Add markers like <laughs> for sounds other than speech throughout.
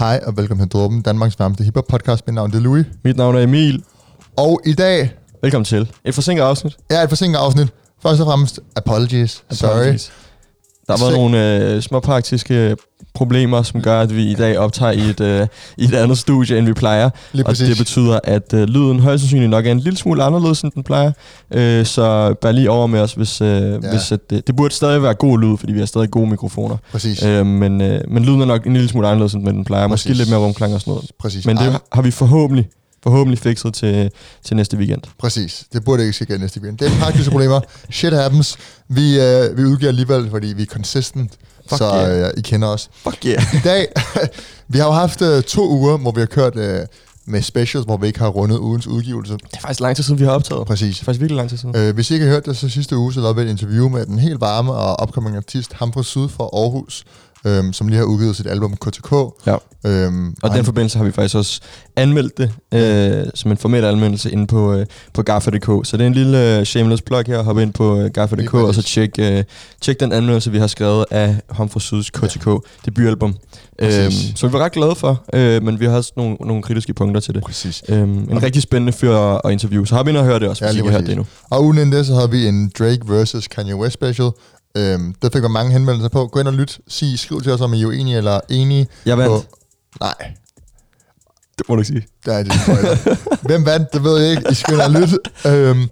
Hej og velkommen til Dråben, Danmarks varmeste hiphop podcast. Mit navn er Louis. Mit navn er Emil. Og i dag Velkommen til. Et forsinket afsnit. er et forsinket afsnit. Først og fremmest, apologies. Sorry. Apologies. Der har været Se- nogle øh, små praktiske problemer, som gør, at vi i dag optager i et, øh, i et andet studie, end vi plejer. Lige og præcis. det betyder, at øh, lyden højst sandsynligt nok er en lille smule anderledes, end den plejer. Øh, så bær lige over med os, hvis, øh, ja. hvis at, det, det burde stadig være god lyd, fordi vi har stadig gode mikrofoner. Præcis. Øh, men, øh, men lyden er nok en lille smule anderledes, end den plejer. Måske Præcis. lidt mere rumklang og sådan noget. præcis. Men det Ej, har vi forhåbentlig, forhåbentlig fikset til, til næste weekend. præcis. Det burde ikke ske igen næste weekend. Det er praktiske problemer. Shit happens. Vi, øh, vi udgiver alligevel, fordi vi er consistent. Fuck så yeah. øh, I kender os. Fuck yeah. I dag, <laughs> vi har jo haft øh, to uger, hvor vi har kørt øh, med specials, hvor vi ikke har rundet ugens udgivelse. Det er faktisk lang tid siden, vi har optaget. Præcis. Det er faktisk virkelig lang tid siden. Øh, hvis I ikke har hørt det, så sidste uge, så lavede vi et interview med den helt varme og upcoming artist, ham fra Syd fra Aarhus, øhm, som lige har udgivet sit album KTK. Ja. Øhm, Og i den forbindelse har vi faktisk også anmeldt det øh, som en formel anmeldelse inde på, øh, på Gaffa.dk. Så det er en lille øh, shameless plug her. Hop ind på øh, Gaffa.dk og så tjek, øh, tjek den anmeldelse, vi har skrevet af Humphrey Syds KTK debutalbum. Øhm, så vi var ret glade for, øh, men vi har også nogle, nogle kritiske punkter til det. Præcis. Øhm, en Og- rigtig spændende fyr at, at interviewe. Så har vi ind og høre det også, Ja, hvis I ikke har hørt det endnu. Og inden det, så havde vi en Drake vs. Kanye West special. Øhm, der fik vi mange henvendelser på. Gå ind og lyt. Sig, skriv til os, om I er uenige eller enige. Jeg vandt. På, nej, Det må du ikke sige. er det spoiler. Hvem vandt, det ved jeg ikke. I skal ind og lytte. Øhm,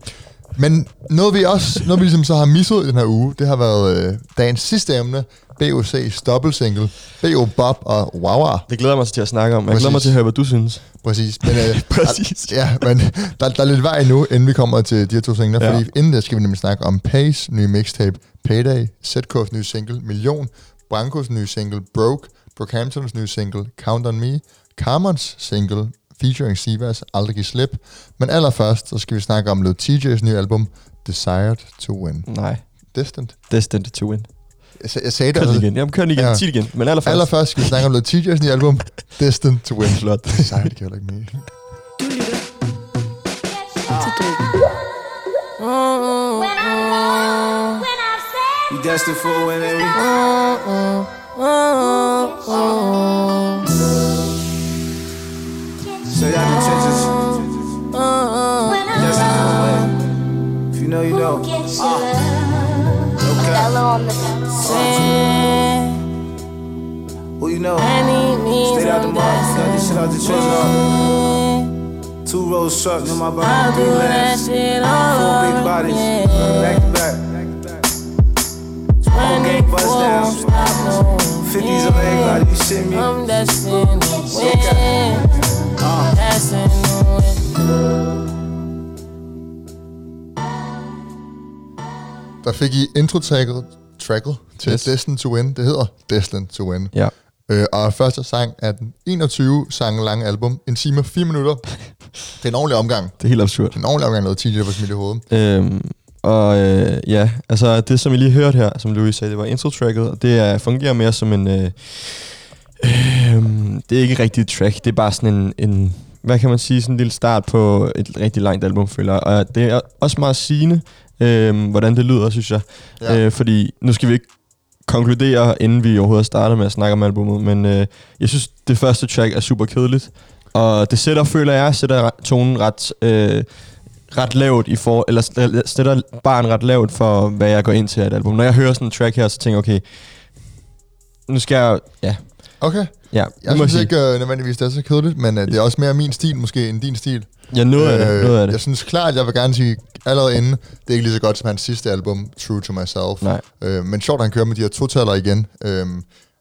men noget vi også, noget vi ligesom så har misset i den her uge, det har været øh, dagens sidste emne, BOC's dobbeltsingle, B.O. Bob og Wawa. Det glæder jeg mig til at snakke om. Jeg glæder mig Præcis. til at høre, hvad du synes. Præcis. Men, øh, <laughs> Præcis. Der, ja, men der, der er lidt vej nu, inden vi kommer til de her to singler, Ja. fordi inden der skal vi nemlig snakke om Pace nye mixtape Payday, ZK's nye single Million, Brancos nye single Broke, Brockhamptons nye single Count On Me, Carmons single featuring Sivas Aldrig Giv Slip, men allerførst så skal vi snakke om Lil TJ's nye album Desired To Win. Nej. Distant. Destined to win. Jeg, jeg sagde det, Kør altså, igen. Jamen, kør igen. Ja. Det igen. Men allerførst. allerførst skal vi snakke om Lil TJ's nye album Distant To Win. Flot. Desired giver heller ikke mening. Du lytter til. You destined for a win, baby. Out the trenches. Destined for a win. If you know, you know. Ah. Okay. Who you know? Straight out the mouth. Got this shit out the trenches. Two rows truck in my body. Three legs. Four big bodies. Back to back. Whole gang bust down. 50s a leg body. You shit me. I'm destined win. Uh. Der fik I intro-tracket tracket til yes. Destined to Win. Det hedder Destined to Win. Ja. Øh, og første sang er den 21 sange lange album. En time og 4 minutter. Det er en ordentlig omgang. Det er helt absurd. Det er en ordentlig omgang, noget der var smidt i hovedet. Øhm, og øh, ja, altså det som I lige hørte her, som Louis sagde, det var intro-tracket, det er, fungerer mere som en... Øh, øh, det er ikke rigtig et track, det er bare sådan en, en... Hvad kan man sige? Sådan en lille start på et rigtig langt album, føler jeg. Og det er også meget sigende, øh, hvordan det lyder, synes jeg. Ja. Øh, fordi nu skal vi ikke konkludere, inden vi overhovedet starter med at snakke om albumet, men øh, jeg synes, det første track er super kedeligt. Og det sætter, føler jeg, sætter tonen ret, øh, ret lavt i for, eller sætter barn ret lavt for, hvad jeg går ind til et album. Når jeg hører sådan en track her, så tænker jeg, okay, nu skal jeg, ja, Okay. ja, Jeg nu synes sige, ikke øh, nødvendigvis, det er så kedeligt, men øh, det er også mere min stil måske, end din stil. ja, noget af det, noget af Jeg det. synes klart, jeg vil gerne sige allerede inden, det er ikke lige så godt som hans sidste album, True to Myself. Nej, Øh, men sjovt, at han kører med de her totaler igen. Øh,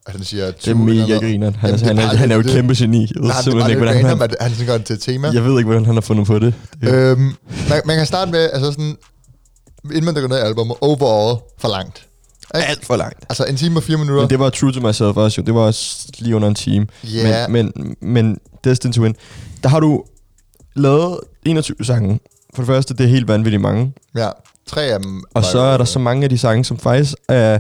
at han siger, det er mega grineren. Han, Jamen, er, han, det er er, han er jo et det- kæmpe geni. Jeg ved Nej, det er simpelthen ikke, hvordan han, at han sådan gør det til et tema. jeg ved ikke, hvordan han har fundet på det. det Øhm, man, man kan starte med, altså sådan, inden man dykker ned i albumet, overall for langt. Alt for langt. Altså en time og fire minutter. Men det var True to Myself også jo. Det var også lige under en time. Ja. Men, men, men Destined to Win, der har du lavet 21 sange. For det første, det er helt vanvittigt mange. Ja, tre af dem. Og så er der så mange af de sange, som faktisk er...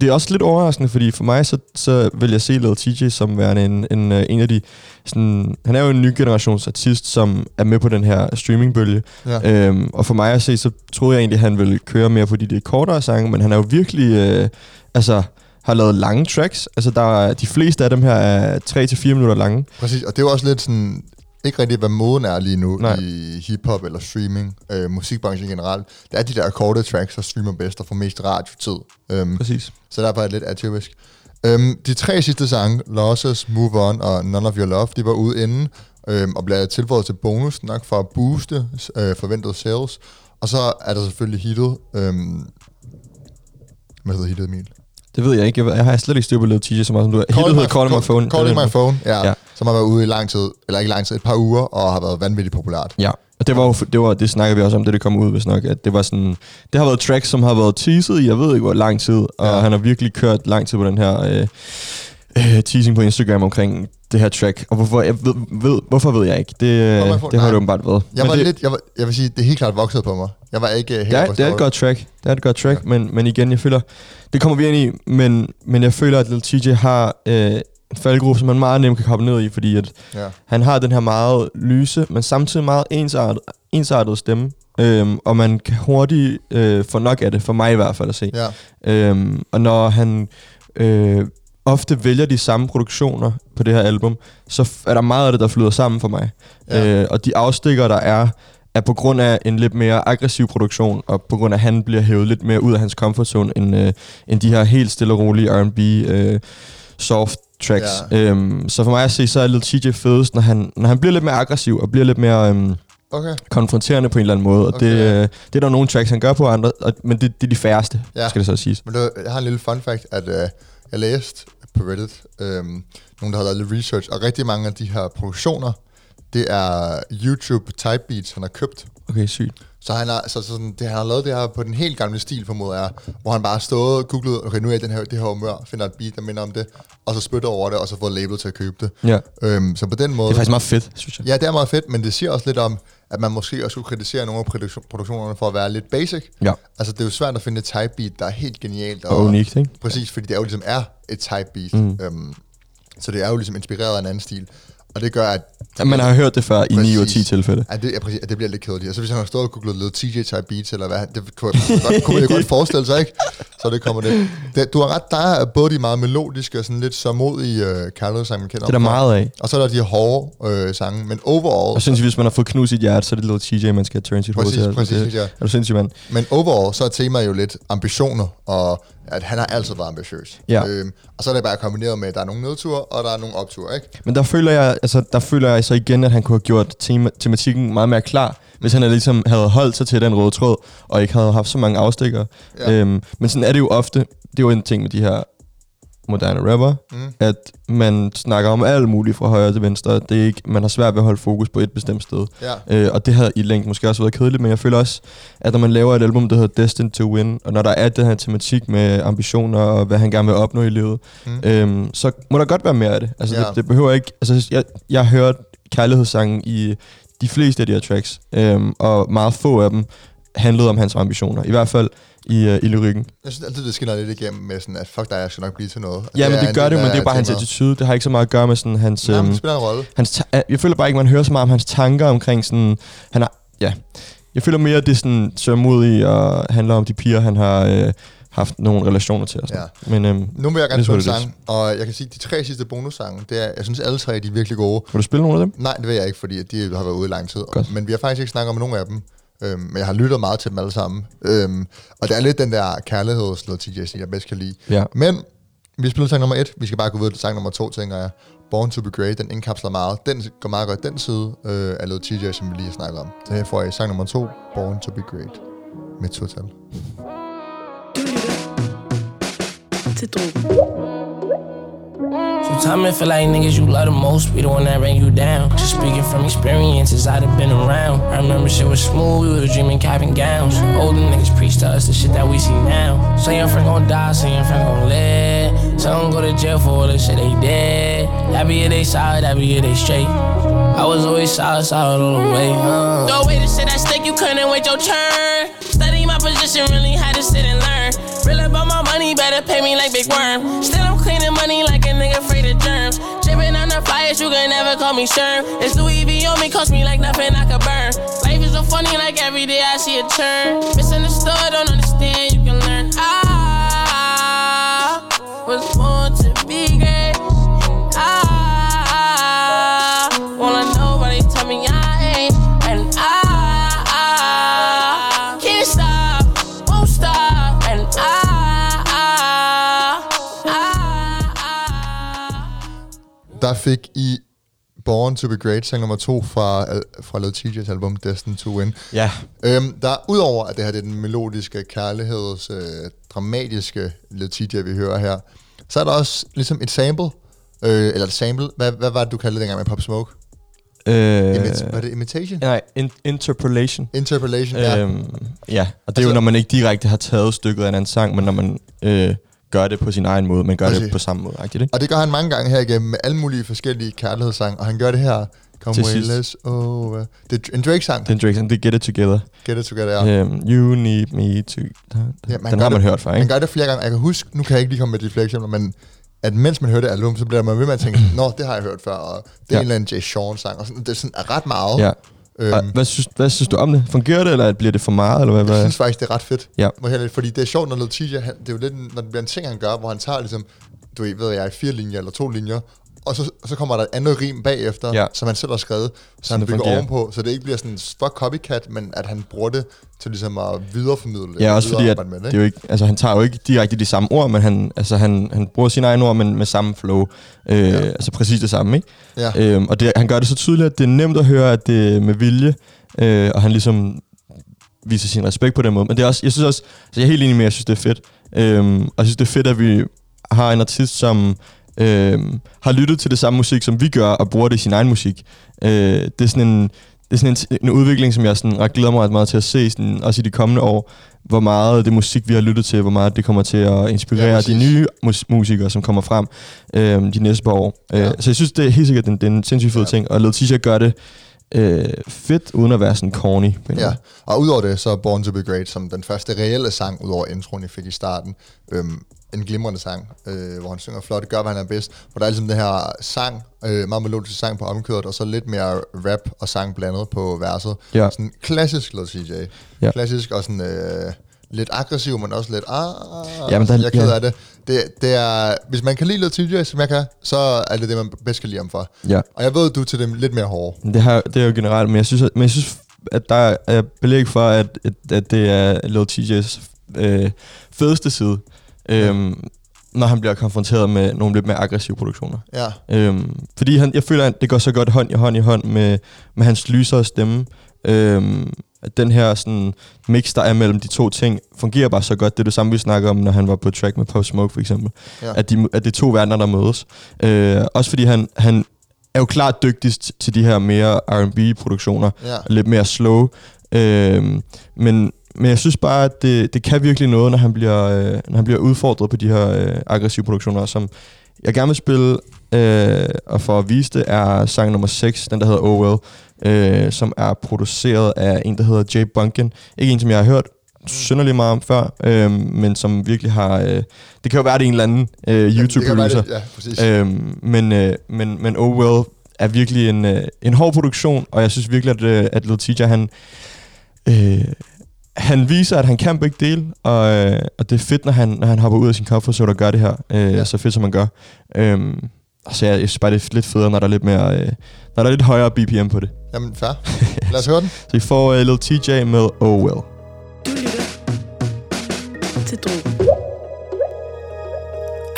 Det er også lidt overraskende, fordi for mig, så, så vil jeg se Lil TJ som værende en, en, øh, en af de... Sådan, han er jo en ny generations artist, som er med på den her streamingbølge. Ja. Øhm, og for mig at se, så troede jeg egentlig, at han ville køre mere på de, de kortere sange, men han er jo virkelig... Øh, altså, har lavet lange tracks. Altså, der er, de fleste af dem her er 3-4 minutter lange. Præcis, og det er jo også lidt sådan, ikke rigtigt, hvad moden er lige nu Nej. i hiphop eller streaming, øh, musikbranchen generelt. Det er de der korte tracks, der streamer bedst og får mest radiotid. Øhm, Præcis. så derfor er det lidt atypisk. Øhm, de tre sidste sange, Losses, Move On og None of Your Love, de var ude inden øhm, og blev tilføjet til bonus nok for at booste øh, forventede sales. Og så er der selvfølgelig hittet, øhm, hvad hedder hittet, Emil? Det ved jeg ikke. Jeg, har slet ikke styr på Lil TJ så meget som du har. Hittet hedder Calling My Phone. Calling My Phone, ja, Ja. ja. Som har været ude i lang tid, eller ikke lang tid, et par uger, og har været vanvittigt populært. Ja, og det var jo, det, var, det snakker vi også om, det det kom ud, hvis nok, at det var sådan, det har været tracks, som har været teaset i, jeg ved ikke hvor lang tid, og Ja. han har virkelig kørt lang tid på den her øh, øh, teasing på Instagram omkring det her track, og hvorfor, jeg ved, ved, hvorfor ved jeg ikke, det, øh, Phone, det har det åbenbart været. Jeg Men var det, lidt, jeg, var, jeg vil sige, det er helt klart vokset på mig. Jeg var ikke øh, helt det, er, det er et godt track, det er et godt track, ja. men, men igen, jeg føler, det kommer vi ind i, men, men jeg føler, at Lil TJ har øh, en faldgruppe, som man meget nemt kan komme ned i, fordi at Ja. han har den her meget lyse, men samtidig meget ensartet, ensartet stemme. Øhm, og man kan hurtigt øh, få nok af det, for mig i hvert fald at se. Ja. Øhm, og når han øh, ofte vælger de samme produktioner på det her album, så er der meget af det, der flyder sammen for mig. Ja. Øh, og de afstikker, der er, er på grund af en lidt mere aggressiv produktion, og på grund af, at han bliver hævet lidt mere ud af hans comfort zone, end, øh, end de her helt stille og rolige R&B øh, soft tracks. Ja. Øhm, så for mig at se, så er Lil TJ fedest, når han, når han bliver lidt mere aggressiv, og bliver lidt mere øhm, Okay. konfronterende på en eller anden måde. Og Okay. det, øh, det er der nogle tracks, han gør på andre, og, men det, det er de færreste, Ja. skal det så siges. Men det, jeg har en lille fun fact, at øh, jeg læste på Reddit, Øhm, nogen der har lavet lidt research, og rigtig mange af de her produktioner, det er YouTube type beats, han har købt. Okay, sygt. Så han har, så, så sådan, det, han har lavet det her på den helt gamle stil, formoder jeg, hvor han bare har stået og googlet, okay, nu er den her, det her humør, finder et beat, der minder om det, og så spytter over det, og så får label til at købe det. Ja. Øhm, så på den måde... Det er faktisk meget fedt, synes jeg. Ja, det er meget fedt, men det siger også lidt om, at man måske også skulle kritisere nogle af produktion- produktionerne for at være lidt basic. Ja. Altså, det er jo svært at finde et type beat, der er helt genialt. Og unikt, ikke? Præcis, fordi det er jo ligesom er et type beat. Mm. Øhm, så det er jo ligesom inspireret af en anden stil. Og det gør, at... Ja, man har hørt det før i 9 ud af 10 Præcis. tilfælde. At det, ja, præcis, at det bliver lidt kedeligt. Altså hvis han har stået og googlet lidt TJ-type beats, eller hvad, det kunne, jeg godt, kunne man jo godt <laughs> forestille sig, ikke? Så det kommer det. det. Du har ret, der er både de meget melodiske og sådan lidt sørmodige uh, kærlighedssange, man kender. Det er der meget af. Og så er der de hårde øh, sange, men overall... Og synes, hvis man har fået knust sit hjerte, så er det Lil TJ, man skal turn sit hoved Præcis, til. Altså, præcis, det, ja. Er du sindssyg, mand? Men overall, så er temaet jo lidt ambitioner, og at han har altid været ambitiøs. Ja. Øhm, og så er det bare kombineret med, at der er nogle nedture, og der er nogle opture, ikke? Men der føler jeg, altså, der føler jeg så igen, at han kunne have gjort tema, tematikken meget mere klar, hvis han ligesom havde holdt sig til den røde tråd, og ikke havde haft så mange afstikker. Ja. Øhm, men sådan er det jo ofte. Det er jo en ting med de her moderne rapper, Mm. at man snakker om alt muligt fra højre til venstre. Det er ikke, man har svært ved at holde fokus på et bestemt sted. Ja. Øh, og det har i længden måske også været kedeligt, men jeg føler også, at når man laver et album, der hedder Destined to Win, og når der er den her tematik med ambitioner og hvad han gerne vil opnå i livet, Mm. øhm, så må der godt være mere af det. Altså, Ja. det, det behøver ikke... Altså, jeg, jeg har hørt kærlighedssangen i de fleste af de her tracks, øhm, og meget få af dem handlede om hans ambitioner. I hvert fald i, uh, i lyrikken. Jeg synes altid, det skinner lidt igennem med sådan, at fuck dig, jeg skal nok blive til noget. Ja, men det en gør det men det er bare hans attitude. Det har ikke så meget at gøre med sådan hans... Nej, men øhm, det spiller en rolle. hans jeg føler bare ikke, man hører så meget om hans tanker omkring sådan... Han har, ja, jeg føler mere, at det er sådan sørmodigt og handler om de piger, han har øh, haft nogle relationer til. Og sådan. Ja. Men øhm, Nu vil jeg gerne Det er spille en sang, og jeg kan sige, at de tre sidste bonussange, det er, jeg synes alle tre de er virkelig gode. vil du spille nogle af dem? Nej, det ved jeg ikke, fordi de har været ude i lang tid. Godt. Men vi har faktisk ikke snakket om nogen af dem. Øhm, men jeg har lyttet meget til dem alle sammen. Øhm, og det er lidt den der kærligheds, noget TJ, jeg bedst kan lide. Ja. Men vi spiller sang nummer et. Vi skal bare gå videre til sang nummer to, tænker jeg. Born to be Great, den indkapsler meget. Den går meget godt den side øh, af noget TJ, som vi lige har snakket om. Så her får jeg sang nummer to, Born to be Great, med total. Du lytter til Drogen. Sometimes it feel like niggas you love the most be the one that bring you down. Just speaking from experiences, I'd have been around. I remember shit was smooth, we was dreaming cap and gowns. Older niggas preach to us the shit that we see now. Say your friend gon' die, say your friend gon' live. Some go to jail for all the shit they did. Happy if they solid, happy if they straight. I was always solid, solid all the way. Uh. Throw away the shit at stake, you couldn't wait your turn. Study my position, really had to sit and learn. Real about my money, better pay me like Big Worm. Still I'm cleaning money like a nigga afraid of germs. Dripping on the flyers, you can never call me Sherm. It's Louis V on me, cost me like nothing I could burn. Life is so funny, like every day I see a turn. Misunderstood, don't understand, you can learn. I was der fik I Born to be Great, sang nummer to fra, fra Lil TJ's album Destined to Win. Ja, Øhm, der udover at det her det er den melodiske, kærligheds, øh, dramatiske TJ, vi hører her, så er der også ligesom et sample, øh, eller et sample, hvad, hvad var det, du kaldte det dengang med Pop Smoke? øh, Imit- var det imitation? nej, in, interpolation. Interpolation, ja. Øhm, ja, og det er jo, Altså- når man ikke direkte har taget stykket af en anden sang, men når man øh, gør det på sin egen måde, man gør Præcis. det på samme måde, ikke? Og det gør han mange gange her igennem med alle mulige forskellige kærlighedssange, og han gør det her, Come Til sidst. less over. Det er en Drake-sang, Den Drake, det Get It Together. Get It Together, ja. Um, you need me to... Ja, man den har man det- hørt før, Han ikke? gør det flere gange. Jeg kan huske, nu kan jeg ikke lige komme med de flere eksempler, men at mens man hører det album, så bliver man ved med at tænke, <clears throat> nå, det har jeg hørt før, og det er Ja. en eller anden Jay Sean sang, og sådan, det er sådan er ret meget. Ja. Øhm, hvad, synes, hvad synes du om det? Fungerer det, eller bliver det for meget, eller hvad? jeg hvad? synes faktisk, det er ret fedt. Ja. Jeg, fordi det er sjovt, når TJ, han, det er jo lidt, en- når det bliver en ting, han gør, hvor han tager ligesom, du ved, ved jeg, fire linjer eller to linjer, og så, så kommer der et andet rim bagefter, Ja. som han selv har skrevet, så Sådan han det bygger fungerer. ovenpå, så det ikke bliver sådan fuck copycat, men at han bruger det til ligesom at videreformidle. Ja, eller også fordi, at med det, det er jo ikke, altså, han tager jo ikke direkte de samme ord, men han, altså, han, han bruger sine egne ord, men med samme flow. Øh, Ja. Altså præcis det samme, ikke? Ja. Øhm, og det, han gør det så tydeligt, at det er nemt at høre, at det er med vilje, øh, og han ligesom viser sin respekt på den måde. Men det er også, jeg synes også, altså jeg er helt enig med, at jeg synes, det er fedt. Øhm, og jeg synes, det er fedt, at vi har en artist, som øhm, har lyttet til det samme musik, som vi gør, og bruger det i sin egen musik. Øh, det er sådan en, det er sådan en, en udvikling, som jeg sådan, ret glæder mig ret meget til at se, sådan, også i de kommende år, hvor meget det musik, vi har lyttet til, hvor meget det kommer til at inspirere Ja, præcis. de nye mus- musikere, som kommer frem øh, de næste par år. Ja. Ja. Øh, så jeg synes, det er helt sikkert, det er en, det er en sindssygt fed Ja. ting, og Lil Tisha gør det øh, fedt, uden at være sådan corny. Ja, og udover det, så Born to be Great som den første reelle sang, udover introen, jeg fik i starten. Øhm, en glimrende sang, øh, hvor han synger flot, det gør, hvad han er bedst. Hvor der er ligesom den her sang, øh, meget melodisk sang på omkøret, og så lidt mere rap og sang blandet på verset. Ja. Sådan klassisk Lil CJ. Ja. Klassisk og sådan øh, lidt aggressiv, men også lidt, ah, Jamen, der- jeg er ked ja. af det. det. Det er, hvis man kan lide Lil CJ, som jeg kan, så er det det, man bedst kan lide ham for. ja. Og jeg ved, du er til dem lidt mere hårde. Det, har, det er jo generelt, men jeg synes, at, men jeg synes, at der er belæg for, at, at, at det er Lil TJ's øh, fedeste side, øhm, når han bliver konfronteret med nogle lidt mere aggressive produktioner. Ja, Øhm, fordi han, jeg føler, at det går så godt hånd i hånd i hånd med, med hans lysere stemme. Øhm, at den her sådan, mix, der er mellem de to ting, fungerer bare så godt. Det er det samme, vi snakker om, når han var på track med Pop Smoke, for eksempel. Ja. At, de, at det er to verdener, der mødes. Øh, også fordi han, han er jo klart dygtigst til de her mere R&B-produktioner. ja. Lidt mere slow. Øhm, men, men jeg synes bare, at det, det kan virkelig noget, når han bliver, øh, når han bliver udfordret på de her øh, aggressive produktioner, som jeg gerne vil spille, øh, og for at vise det, er sang nummer 6, den der hedder Oh Well, øh, som er produceret af en, der hedder Jay Bunkin. Ikke en, som jeg har hørt synderligt meget om før, øh, men som virkelig har... Øh, det kan jo være, det er en eller anden øh, YouTube-producer. Ja, præcis. Øhm, men, øh, men, men Oh Well er virkelig en, øh, en hård produktion, og jeg synes virkelig, at, øh, at Lil Tjah, han, øh, han viser, at han kan begge dele, og, øh, og det er fedt, når han, når han hopper ud af sin comfort zone og gør det her, øh, Ja. så fedt, som han gør. Øhm, så jeg, jeg synes bare, det er lidt federe, når der er lidt, mere, øh, når der er lidt højere BPM på det. Jamen, fair. <laughs> Lad os høre den. Så vi får øh, Lil TJ med Oh Well. Du lytter til Drogen.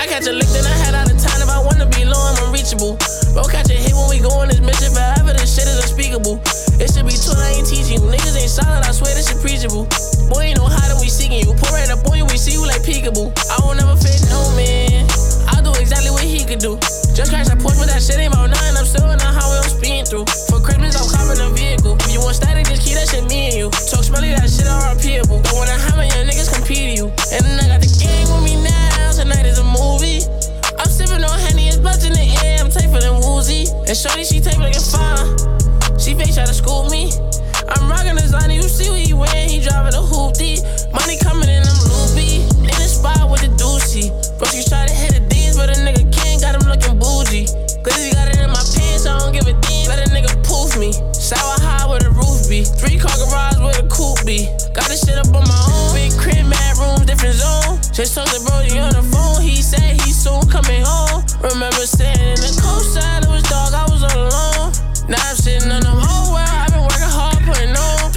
I catch a lick, then I had out of time. If I wanna be low, I'm unreachable. Bro, catch a hit when we go on this mission forever. This shit is unspeakable. It should be told I ain't teaching you. Niggas ain't solid, I swear this shit preachable. Boy, know how that we seeking you. Pour right up on you, we see you like peekaboo. I won't never fit no man. I'll do exactly what he could do. Just crash that Porsche, but that shit ain't about nothing. I'm still in the highway, I'm speeding through. For Christmas, I'm copping a vehicle. If you want static, just keep that shit me and you. Talk smelly, that shit are repeatable. Don't wanna have my young niggas compete you. And then I got the gang with me now. Tonight is a movie. I'm sipping on Henny, it's butts in the I'm for them woozy. And Shorty, she tape looking fine. She fake try to school me. I'm rocking this line, you see what he wearing. He driving a hoopty. Money coming in, I'm loopy. In the spot with the doozy. Bro, she try to hit the D's, but a nigga can't. Got him looking bougie. He got it in my pants, I don't give a damn. Let a nigga poof me. Sour high the roof be. Three car garage where the coupe be. Got this shit up on my own. Big crib, mad rooms, different zone. Just told the Brody on the phone. He said he soon coming home. Remember standing in the coastside, it was dark, I was all alone. Now I'm sitting on them. Oh well, I've been working hard, putting on.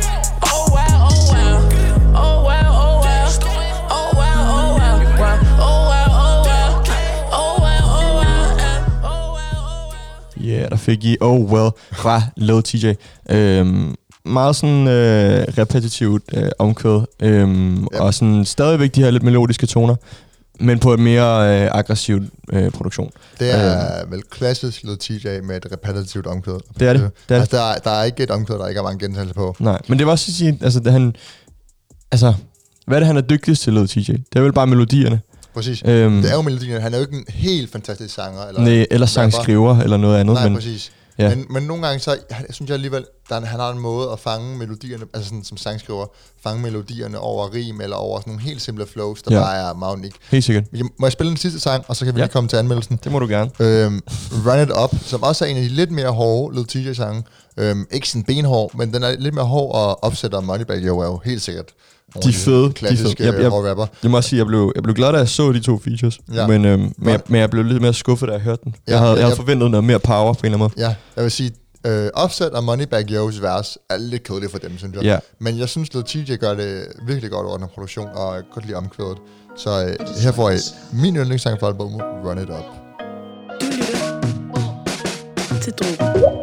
Oh wow, oh wow. Oh oh wow. fik I Oh Well fra Lil TJ. Øhm, um, meget sådan øh, repetitivt øh, omkvæd, øhm, Ja. og sådan stadigvæk de her lidt melodiske toner, men på et mere øh, aggressivt øh, produktion. Det er vel klassisk Lil TJ med et repetitivt omkvæd. Det er det. det, er det. Altså, der, er, der er ikke et omkvæd, der ikke er mange gentagelser på. Nej, men det var også at sige, altså, det, han, altså, hvad er det, han er dygtigst til, Lil TJ? Det er vel bare melodierne. Præcis. Øhm, Det er jo melodien. Han er jo ikke en helt fantastisk sanger. Eller nej, eller sangskriver, eller noget andet. Nej, men, præcis. Ja. Men, men nogle gange, så jeg, synes jeg alligevel, der er, han har en måde at fange melodierne, altså sådan, som sangskriver, fange melodierne over rim, eller over sådan nogle helt simple flows, der Ja. bare er meget unik. Helt sikkert. Må jeg spille den sidste sang, og så kan vi ja. lige komme til anmeldelsen? Det må du gerne. Øhm, Run It Up, som også er en af de lidt mere hårde Lil TJ-sange. Øhm, ikke sådan benhård, men den er lidt mere hård, og opsætter Moneybag Yo er jo helt sikkert. De er fede, de Klassiske fede. Jeg- jeg- rapper. Jeg må også sige, jeg blev, jeg blev glad, da jeg så de to features. Ja. Men, øhm, men, jeg, men jeg blev lidt mere skuffet, da jeg hørte den. Ja, jeg havde, jeg havde jeg- forventet noget mere power på en eller anden måde. Ja, jeg vil sige, øh, Offset og Moneybag Yo's vers er lidt kedeligt for dem, synes jeg. Ja. Men jeg synes, at TJ gør det virkelig godt over den her produktion, og jeg kan godt lide omkvædet. Så øh, her får I min yndlingssang fra albumet, Run It Up. Du lytter til Drogen.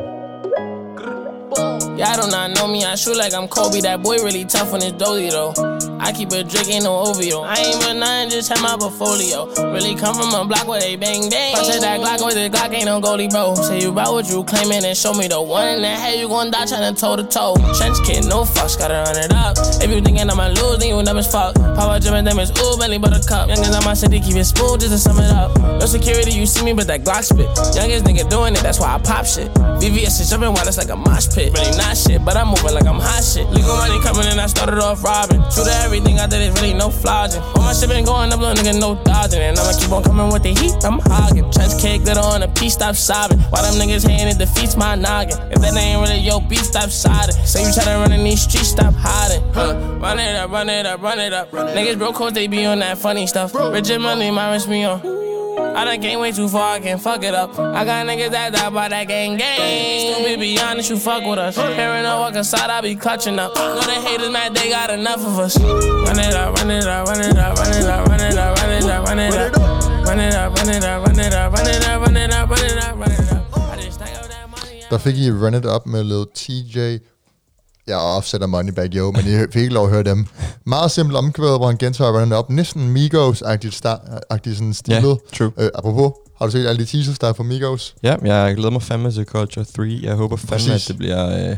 Y'all do not know me, I shoot like I'm Kobe. That boy really tough on his dozy though. I keep a drink, ain't no OVO. I ain't with nothing, just have my portfolio. Really come from a block where they bang bang. I at that Glock with the Glock, ain't no goalie, bro. Say you about what you claiming and show me the one in the head, you gon' die tryna toe to toe. Trench kid, no fucks, gotta run it up. If you thinking I'ma lose, then you dumb as fuck. Power and them is ooh, belly buttercup. Youngins on my city, keep it smooth just to sum it up. No security, you see me, but that Glock spit. Youngest nigga doing it, that's why I pop shit. VVS is jumping wild, it's like a mosh pit. Really not shit, but I'm moving like I'm hot shit. Legal money coming in, I started off robbing. True to everything I did is really no flogging. All my shit been going up, little nigga, no dodging. And I'ma keep on coming with the heat, I'm hogging. Trench cake, glitter on a piece, stop sobbing. Why them niggas hating, it defeats my noggin. If that ain't really your beat, stop siding. Say you tryna run in these streets, stop hiding. Huh. Run it up, run it up, run it up. Niggas broke cause they be on that funny stuff. And money, my wrist me on. I done came way too far, I can fuck it up. I got niggas that die by that gang gang. Stupid, be honest, you fuck with us. Hearing no walk inside, I be clutching up. Know the haters mad, they got enough of us. Run it up, run it up, run it up, run it up, run it up, run it up, run it up. Run it up, run it up, run it up, run it up, run it up, run it up. Der fik I Run It Up med Lil TJ. Jeg offsetter Moneybag Yo, men I fik ikke lov at høre dem. Meget simpelt omkvæd, hvor han gentager It Up. Næsten Migos-agtigt sta- sådan stilet. Ja, true. Øh, apropos, har du set alle de teasers, der er fra Migos? Ja, jeg glæder mig fandme til Culture 3. Jeg håber fandme, Præcis. at det bliver... Øh,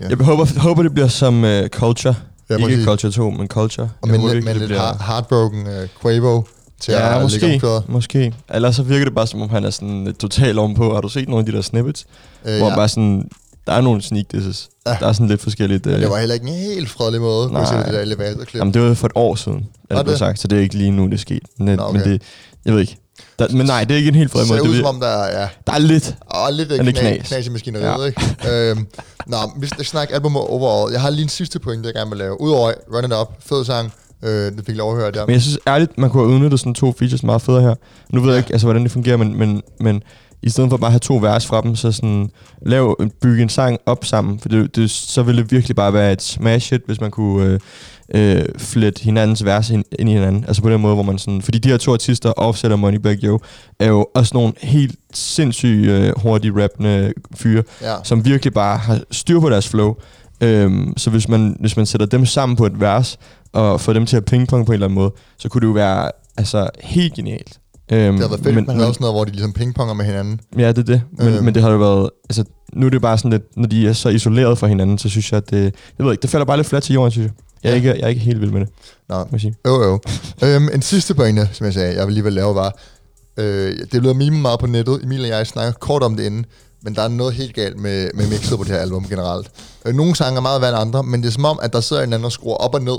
Ja. Jeg håber, håber, det bliver som øh, Culture. Ja, Ikke præcis. Culture 2, men Culture. Og håber lidt, det lidt bliver- heartbroken uh, Quavo til Ja, at måske, måske. Ellers så virker det bare, som om han er sådan øh, totalt ovenpå. Har du set nogle af de der snippets? Øh, hvor ja. bare sådan, der er nogle sneak disses. Ja. Der er sådan lidt forskelligt. Men Øh, det var heller ikke en helt fredelig måde, kunne jeg se det der elevatorklip. jamen, det var for et år siden, Var det det? sagt. Så det er ikke lige nu, det er sket. Men, Nå, men okay. det, jeg ved ikke. Der, men nej, det er ikke en helt det fred ser måde. ud Det, som vil- om, der er ja, der er lidt. og lidt det knas, knas? knas i maskineriet, ja. ikke? øhm, nå, vi skal snakke album overall. Jeg har lige en sidste point, jeg gerne vil lave. Udover Run It Up, fed sang, øh, det fik lov at høre der. Men jeg synes ærligt, man kunne have udnyttet sådan to features meget federe her. Nu ved jeg Ja. ikke, altså, hvordan det fungerer, men, men, men i stedet for bare at have to vers fra dem, så sådan, lav, bygge en sang op sammen. For det, det, så ville det virkelig bare være et smash hit, hvis man kunne øh, øh, flette hinandens vers ind, ind i hinanden. Altså på den måde, hvor man sådan... Fordi de her to artister, Offset og Moneybag Yo, er jo også nogle helt sindssyge, øh, hurtige rappende fyre, Ja. som virkelig bare har styr på deres flow. Øhm, så hvis man, hvis man sætter dem sammen på et vers, og får dem til at pingpong på en eller anden måde, så kunne det jo være altså, helt genialt. Øhm, Det havde været fedt, men, man havde sådan noget, hvor de ligesom pingponger med hinanden. Ja, det er det. Men, Øhm. men det har jo været... Altså, nu er det bare sådan lidt... Når de er så isoleret fra hinanden, så synes jeg, at det... Jeg ved ikke, det falder bare lidt fladt til jorden, synes jeg. Jeg er, Ja. ikke, jeg er ikke helt vild med det, Nå, må sige. jo jo. øhm, en sidste pointe, som jeg sagde, jeg vil lige vil lave, var, øh, det blev mime meget på nettet. Emil og jeg snakker kort om det inden, men der er noget helt galt med, med mixet på det her album generelt. Øh, nogle sange er meget værd end andre, men det er som om, at der sidder en anden og skruer op og ned.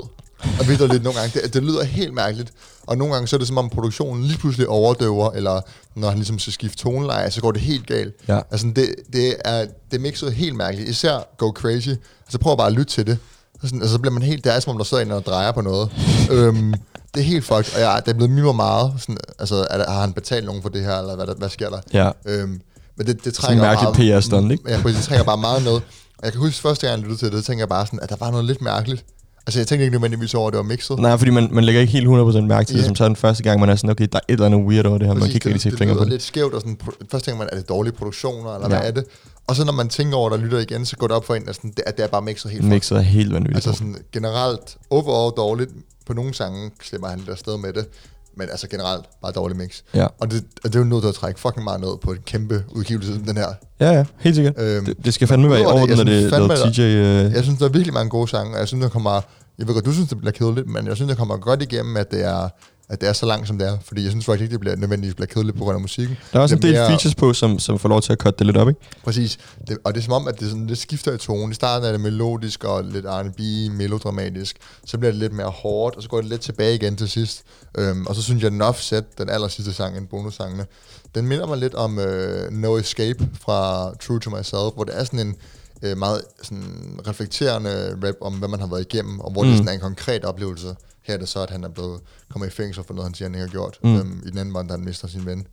Og ved lidt nogle gange. Det, det lyder helt mærkeligt. Og nogle gange så er det som om produktionen lige pludselig overdøver, eller når han ligesom skal skifte toneleje, så går det helt galt. Ja. Altså det, det er det er mixet helt mærkeligt. Især Go Crazy. Altså prøv bare at lytte til det. Så, sådan, altså, så bliver man helt, det er som om der sidder en og drejer på noget. øhm, det er helt fucked, og jeg, det er blevet mimer meget. Sådan, altså, er der, har han betalt nogen for det her, eller hvad, der, hvad sker der? Ja. Øhm, men det, det Sådan en trænger mærkelig meget, PR-stunt, ikke? Ja, det trænger bare meget ned. Og jeg kan huske første gang, jeg lyttede til det, tænkte jeg bare sådan, at der var noget lidt mærkeligt. Altså, jeg tænkte ikke nødvendigvis over, at det var mixet. Nej, fordi man, man lægger ikke helt 100% mærke til det, Ja. som sådan første gang, man er sådan, okay, der er et eller andet weird over det her, man kan Præcis, ikke rigtig se det, fingre det på lyder det. lidt skævt, og sådan, først tænker man, er det dårlige produktioner, eller Ja. hvad er det? Og så når man tænker over det og lytter igen, så går det op for en, at, sådan, det, at det er bare mixet helt. Mixet er helt vanvittigt. Altså Altså, sådan generelt, overall dårligt. På nogle sange slipper han lidt afsted med det. Men altså generelt, bare dårlig mix. ja. Og det, og det er jo nødt til at trække fucking meget ned på en kæmpe udgivelse som den her. ja, ja, helt sikkert. Øhm, det, det, skal fandme være i orden, når jeg det er TJ... Øh, Jeg synes, der er virkelig mange gode sange, og jeg synes, der kommer... Jeg ved godt, du synes, det bliver kedeligt, men jeg synes, der kommer godt igennem, at det er, at det er så langt, som det er. Fordi jeg synes faktisk ikke, det bliver nødvendigvis bliver kedeligt på grund af musikken. der er også en det del mere- features på, som, som får lov til at cutte det lidt op, ikke? Præcis. Det, og det er som om, at det, sådan, det skifter i tone. I starten er det melodisk og lidt R&B, melodramatisk. Så bliver det lidt mere hårdt, og så går det lidt tilbage igen til sidst. Øhm, og så synes jeg, at Enough Set, den aller sidste sang, en bonussangene, den minder mig lidt om øh, No Escape fra True to Myself, hvor det er sådan en øh, meget sådan, reflekterende rap om, hvad man har været igennem, og hvor mm. det sådan er en konkret oplevelse. Her er det så, at han er blevet kommet i fængsel for noget, han siger, han ikke har gjort. Mm. Øhm, I den anden var, han mister sin ven.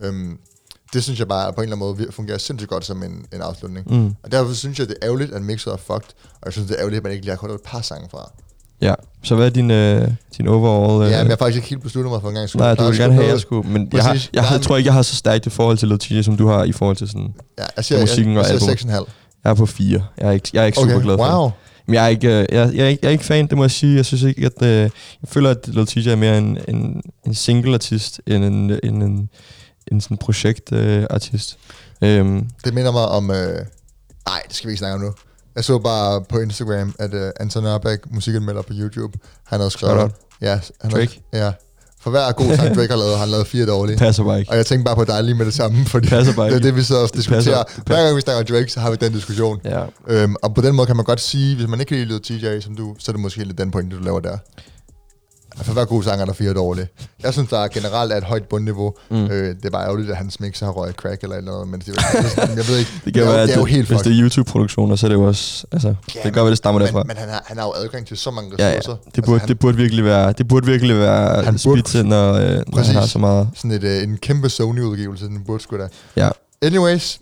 Øhm, det synes jeg bare på en eller anden måde fungerer sindssygt godt som en, en afslutning. Mm. Og derfor synes jeg, det er ærgerligt, at mixet er fucked. Og jeg synes, det er ærgerligt, at man ikke lige har kunnet et par sange fra. Ja. Så hvad er din, øh, din overall... Øh, Ja, men jeg har faktisk ikke helt besluttet mig for en gang. Nej, du vil gerne have, jeg skulle, men jeg, har, jeg, jeg tror ikke, jeg har så stærkt i forhold til Lil som du har i forhold til sådan... Ja, jeg siger, musikken jeg, og jeg, jeg albumet. siger 6,5. Jeg er på fire. Jeg er ikke, jeg er ikke Okay, super glad for det. wow. Men jeg er, ikke, øh, jeg, jeg, ikke, jeg er ikke fan, det må jeg sige. Jeg synes ikke, at... Øh, jeg føler, at Lil TJ er mere en, en, en single-artist, end en, en, en, en sådan projekt-artist. Øhm, Det minder mig om... Øh, nej, det skal vi ikke snakke om nu. Jeg så bare på Instagram, at uh, Anton Nørbeck, musikanmelder på YouTube, han havde skrevet... Ja, han Drake? Havde, ja. For hver god sang, Drake har lavet, har han lavet fire dårlige. passer bare ikke. Og jeg tænkte bare på dig lige med det samme, fordi passer bare det er det, vi sidder og diskuterer. passer- Hver gang vi snakker Drake, så har vi den diskussion. Ja. Øhm, og på den måde kan man godt sige, hvis man ikke kan lide TJ, som du, så er det måske lidt den pointe, du laver der. For hver god sang er der fire dårlige. Jeg synes, der generelt er et højt bundniveau. Mm. Øh, det er bare ærgerligt, at hans mix har røget crack eller et eller andet, men det, er- jeg ved ikke. <laughs> Det kan er, jo- være, det er jo helt hvis det er YouTube-produktioner, så er det jo også... Altså, det kan godt være, det stammer derfra. Men, men han, har, han har jo adgang til så mange Ja, ressourcer. ja. Det burde, han, det burde virkelig være, det burde virkelig være Han burde- spidse, når, øh, når Præcis. han har så meget. Sådan et, øh, en kæmpe Sony-udgivelse, den burde sgu da. Ja. Anyways,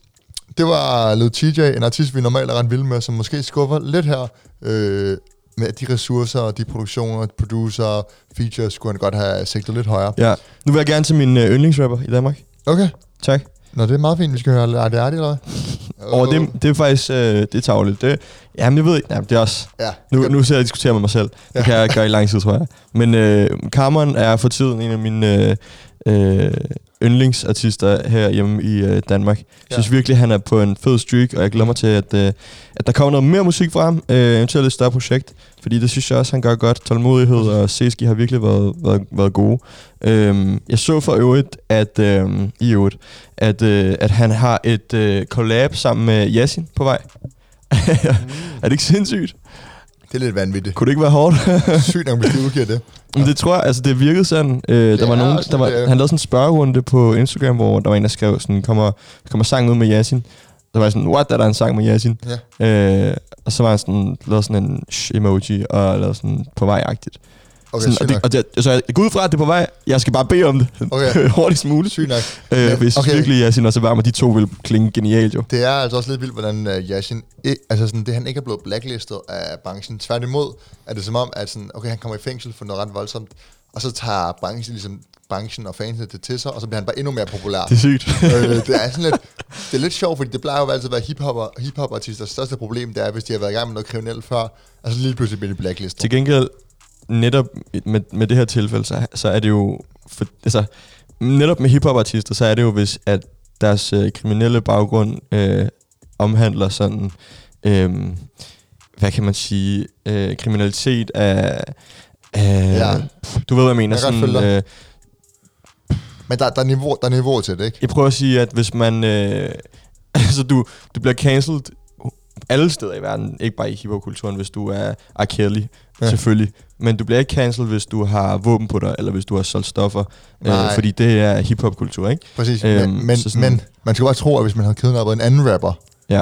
det var Lil TJ, en artist, vi normalt er ret vilde med, som måske skuffer lidt her. Øh, med de ressourcer, de produktioner, producer, features, skulle han godt have sigtet lidt højere. ja. Nu vil jeg gerne til min øh, yndlingsrapper i Danmark. Okay. Tak. Nå, det er meget fint, vi skal høre Arti Arti, eller? Og det, det er faktisk, øh, det er tavligt. Det, jamen, jeg ved ikke, jamen, det er også... Ja. Nu, nu ser jeg diskutere med mig selv. Det Ja. kan jeg gøre i lang tid, tror jeg. Men øh, Cameron er for tiden en af mine øh, øh, yndlingsartister her hjemme i øh, Danmark. Jeg synes Ja. virkelig, han er på en fed streak, og jeg glæder mig til, at, øh, at der kommer noget mere musik fra ham. Øh, eventuelt et større projekt. Fordi det synes jeg også, han gør godt. Tålmodighed og Seski har virkelig været, været, været gode. Øhm, jeg så for øvrigt, at, øhm, i øvrigt, at, øh, at han har et øh, collab sammen med Yasin på vej. <laughs> er det ikke sindssygt? Det er lidt vanvittigt. Kunne det ikke være hårdt? <laughs> Sygt nok, hvis de udgiver det. Men det tror jeg, altså det virkede sådan. Øh, der var nogen, også der var, han lavede sådan en spørgerunde på Instagram, hvor der var en, der skrev sådan, kommer, kommer sang ud med Yasin. Der var sådan, what, er der en sang med Yasin? Ja. Øh, og så var han sådan, lavede sådan en sh emoji, og lavede sådan på vej-agtigt. Okay, sådan, og, det, og det, så jeg går ud fra, at det er på vej. Jeg skal bare bede om det. Okay. <laughs> Hurtigst muligt. Sygt nok. Øh, Men, hvis okay. virkelig, Yasin og Savam, de to vil klinge genialt jo. Det er altså også lidt vildt, hvordan uh, Yashin, ikke, altså sådan, det han ikke er blevet blacklistet af branchen. Tværtimod er det som om, at sådan, okay, han kommer i fængsel for noget ret voldsomt, og så tager branchen, ligesom, branchen og fansene det til sig, og så bliver han bare endnu mere populær. Det er sygt. øh, det er sådan lidt, det er lidt sjovt, fordi det plejer jo altid at være hiphopper, hiphop-artisters største problem, det er, hvis de har været i gang med noget kriminelt før, og så lige pludselig bliver de blacklistet. Til gengæld, netop med, med det her tilfælde, så, så er det jo... For, altså, netop med hiphopartister, så er det jo, hvis at deres øh, kriminelle baggrund øh, omhandler sådan... Øh, hvad kan man sige? Øh, kriminalitet af... af Ja. Du ved, hvad jeg mener. Jeg dig. øh, Men der, der, er niveau, der er niveau til det, ikke? jeg prøver at sige, at hvis man... Øh, <laughs> altså, du, du bliver cancelled alle steder i verden, ikke bare i hiphop-kulturen, hvis du er R. Kelly, Ja. selvfølgelig. Men du bliver ikke cancelled, hvis du har våben på dig, eller hvis du har solgt stoffer. Nej. Øh, fordi det er hiphop-kultur, ikke? Præcis. Øhm, men, men, så sådan- men man skal bare tro, at hvis man havde kidnappet en anden rapper, Ja.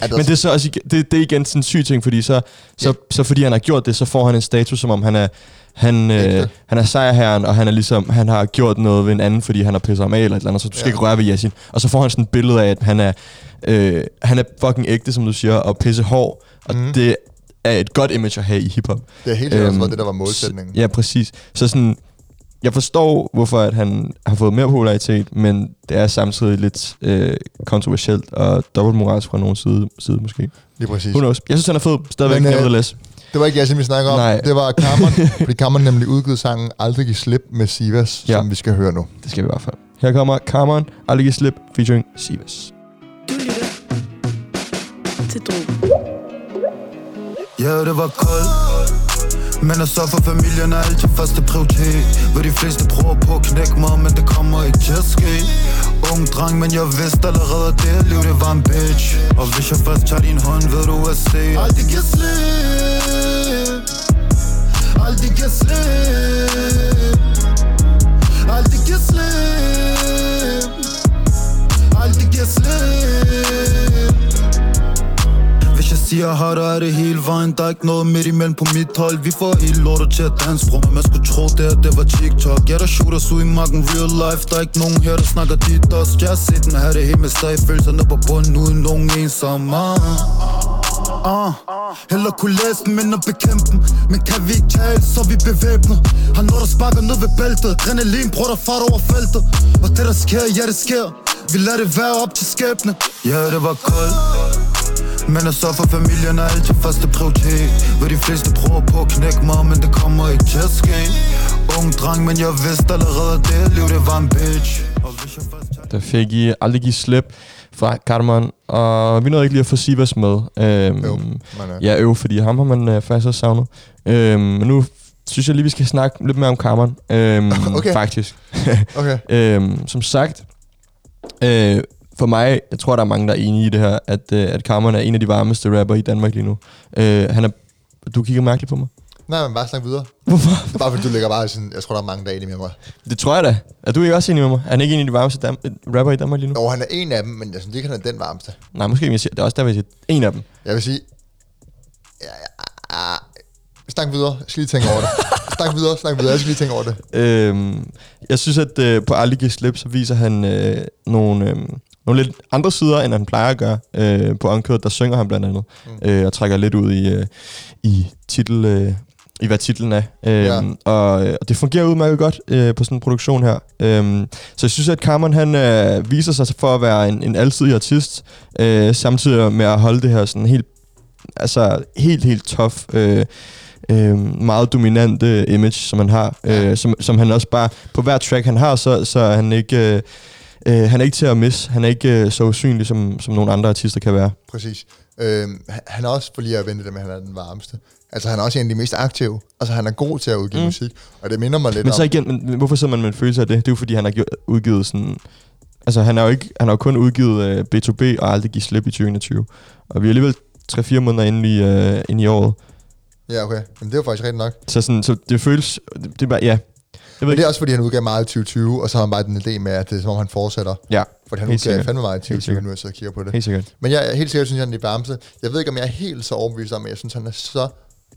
der, Men det er så også det, det er igen sådan en syg ting, fordi så, så, Ja. så fordi han har gjort det, så får han en status, som om han er, han, øh, han er sejrherren, og han er ligesom, han har gjort noget ved en anden, fordi han har pisset ham af, eller et eller andet, så du skal Ja. ikke røre ved Yasin. Og så får han sådan et billede af, at han er, øh, han er fucking ægte, som du siger, og pisse hård. Og mm. det, er et godt image at have i hiphop. Det er helt sikkert også Øhm, var det, der var målsætningen. Ja, præcis. Så sådan, jeg forstår, hvorfor at han har fået mere popularitet, men det er samtidig lidt øh, kontroversielt og dobbeltmoralsk fra nogen side, side måske. Lige præcis. Who knows? Jeg synes, han er fed. Stadigvæk Men, øh, nevertheless. Det var ikke jeg, som vi snakker om. Nej. Det var Cameron, <laughs> fordi Cameron nemlig udgivet sangen Aldrig give slip med Sivas, Ja. som vi skal høre nu. Det skal vi i hvert fald. Her kommer Cameron, Aldrig Give Slip, featuring Sivas. Du lytter til Drogen. Ja, det var koldt men at sørge for familien er altid første prioritet Hvor de fleste prøver på at knække mig Men det kommer ikke til at ske. Ung dreng, men jeg vidste allerede at det liv, det var en bitch. Og hvis jeg først tager din hånd, ved du at se Aldrig giver slip. Aldrig giver slip. Aldrig giver slip. Aldrig giver slip siger har der er det hele vejen Der er ikke noget midt imellem på mit hold. Vi får helt lortet til at danse bro man skulle tro det her, det var TikTok. Jeg der shooter os ud i marken real life. Der er ikke nogen her, der snakker dit også Jeg har set den her det hele med stag Følelserne på bunden uden nogen ensomme Ah, ah. heller kunne læse dem end at bekæmpe dem. Men kan vi ikke tale, så er vi bevæbnet. Har noget, der sparker ned ved bæltet. Adrenalin, prøver der fart over feltet. Og det der sker, ja det sker. Vi lader det være op til skæbne. Ja, det var koldt men at sørge for familien er altid første prioritet Hvor de fleste prøver på at knække mig Men det kommer ikke til at ske Ung dreng, men jeg vidste allerede at det liv, det var en bitch Der fik I Aldrig Give Slip fra Carmen, og vi nåede ikke lige at få Sivas med. Øhm, Jo, men, øh, Ja, øv, fordi ham har man øh, faktisk også savnet. Øhm, men nu synes jeg lige, vi skal snakke lidt mere om Carmen. Øhm, <laughs> Okay. Faktisk. Okay. <laughs> Øhm, som sagt, øh, for mig, jeg tror, der er mange, der er enige i det her, at, øh, at Carmen er en af de varmeste rapper i Danmark lige nu. Øh, han er, du kigger mærkeligt på mig. Nej, men bare snak videre. Hvorfor? <laughs> Bare fordi, du ligger bare sådan, jeg tror, der er mange, der er enige med mig. Det tror jeg da. Er du ikke også enig med mig? Er han ikke en af de varmeste dam- rapper i Danmark lige nu? Og han er en af dem, men jeg synes ikke, han er den varmeste. Nej, måske siger, det er også der, jeg siger, en af dem. Jeg vil sige... Ja, ja, ah, snak videre. Jeg skal lige tænke over det. <laughs> snak videre, snak videre. Jeg skal lige tænke over det. Øhm, jeg synes, at øh, på Aldrig Give Slip, så viser han øh, nogle, øh, nogle lidt andre sider, end han plejer at gøre. Øh, på Uncut, der synger han blandt andet, mm. øh, og trækker lidt ud i, øh, i titel... Øh, i hvad titlen er. Øhm, Ja. og, øh, og det fungerer udmærket godt øh, på sådan en produktion her. Øhm, så jeg synes, at Carmen han øh, viser sig for at være en, en alsidig artist, øh, samtidig med at holde det her sådan helt, altså helt, helt tough, øh, øh, meget dominante image, som han har. Øh, som, som han også bare, på hver track han har, så, så er han ikke... Øh, Øh, han er ikke til at misse. Han er ikke øh, så usynlig, som, som nogle andre artister kan være. Præcis. Øhm, han- er også, for lige at vente det med, han er den varmeste. Altså, han er også en af de mest aktive. Altså, han er god til at udgive mm. Musik. Og det minder mig lidt Men så igen, men, men hvorfor sidder man med en følelse af det? Det er jo fordi, han har udgivet sådan... Altså, han har jo, ikke, han har jo kun udgivet øh, B2B og aldrig give slip i 2021. Og vi er alligevel 3-4 måneder inde i, øh, inde i året. Ja, okay. Men det er jo faktisk rigtigt nok. Så, sådan, så det føles... Det, det er bare... Ja. Jeg ved Men det er også, fordi han udgav meget i 2020, og så har han bare den idé med, at det er som om, han fortsætter. Ja, For han Helt udgav sikkert. fandme meget i Helt 2020, sikkert. nu jeg sidder og kigger på det. helt sikkert. Men jeg er helt sikkert, synes jeg, han er de varmeste. Jeg ved ikke, om jeg er helt så overbevist om, at jeg synes, han er så...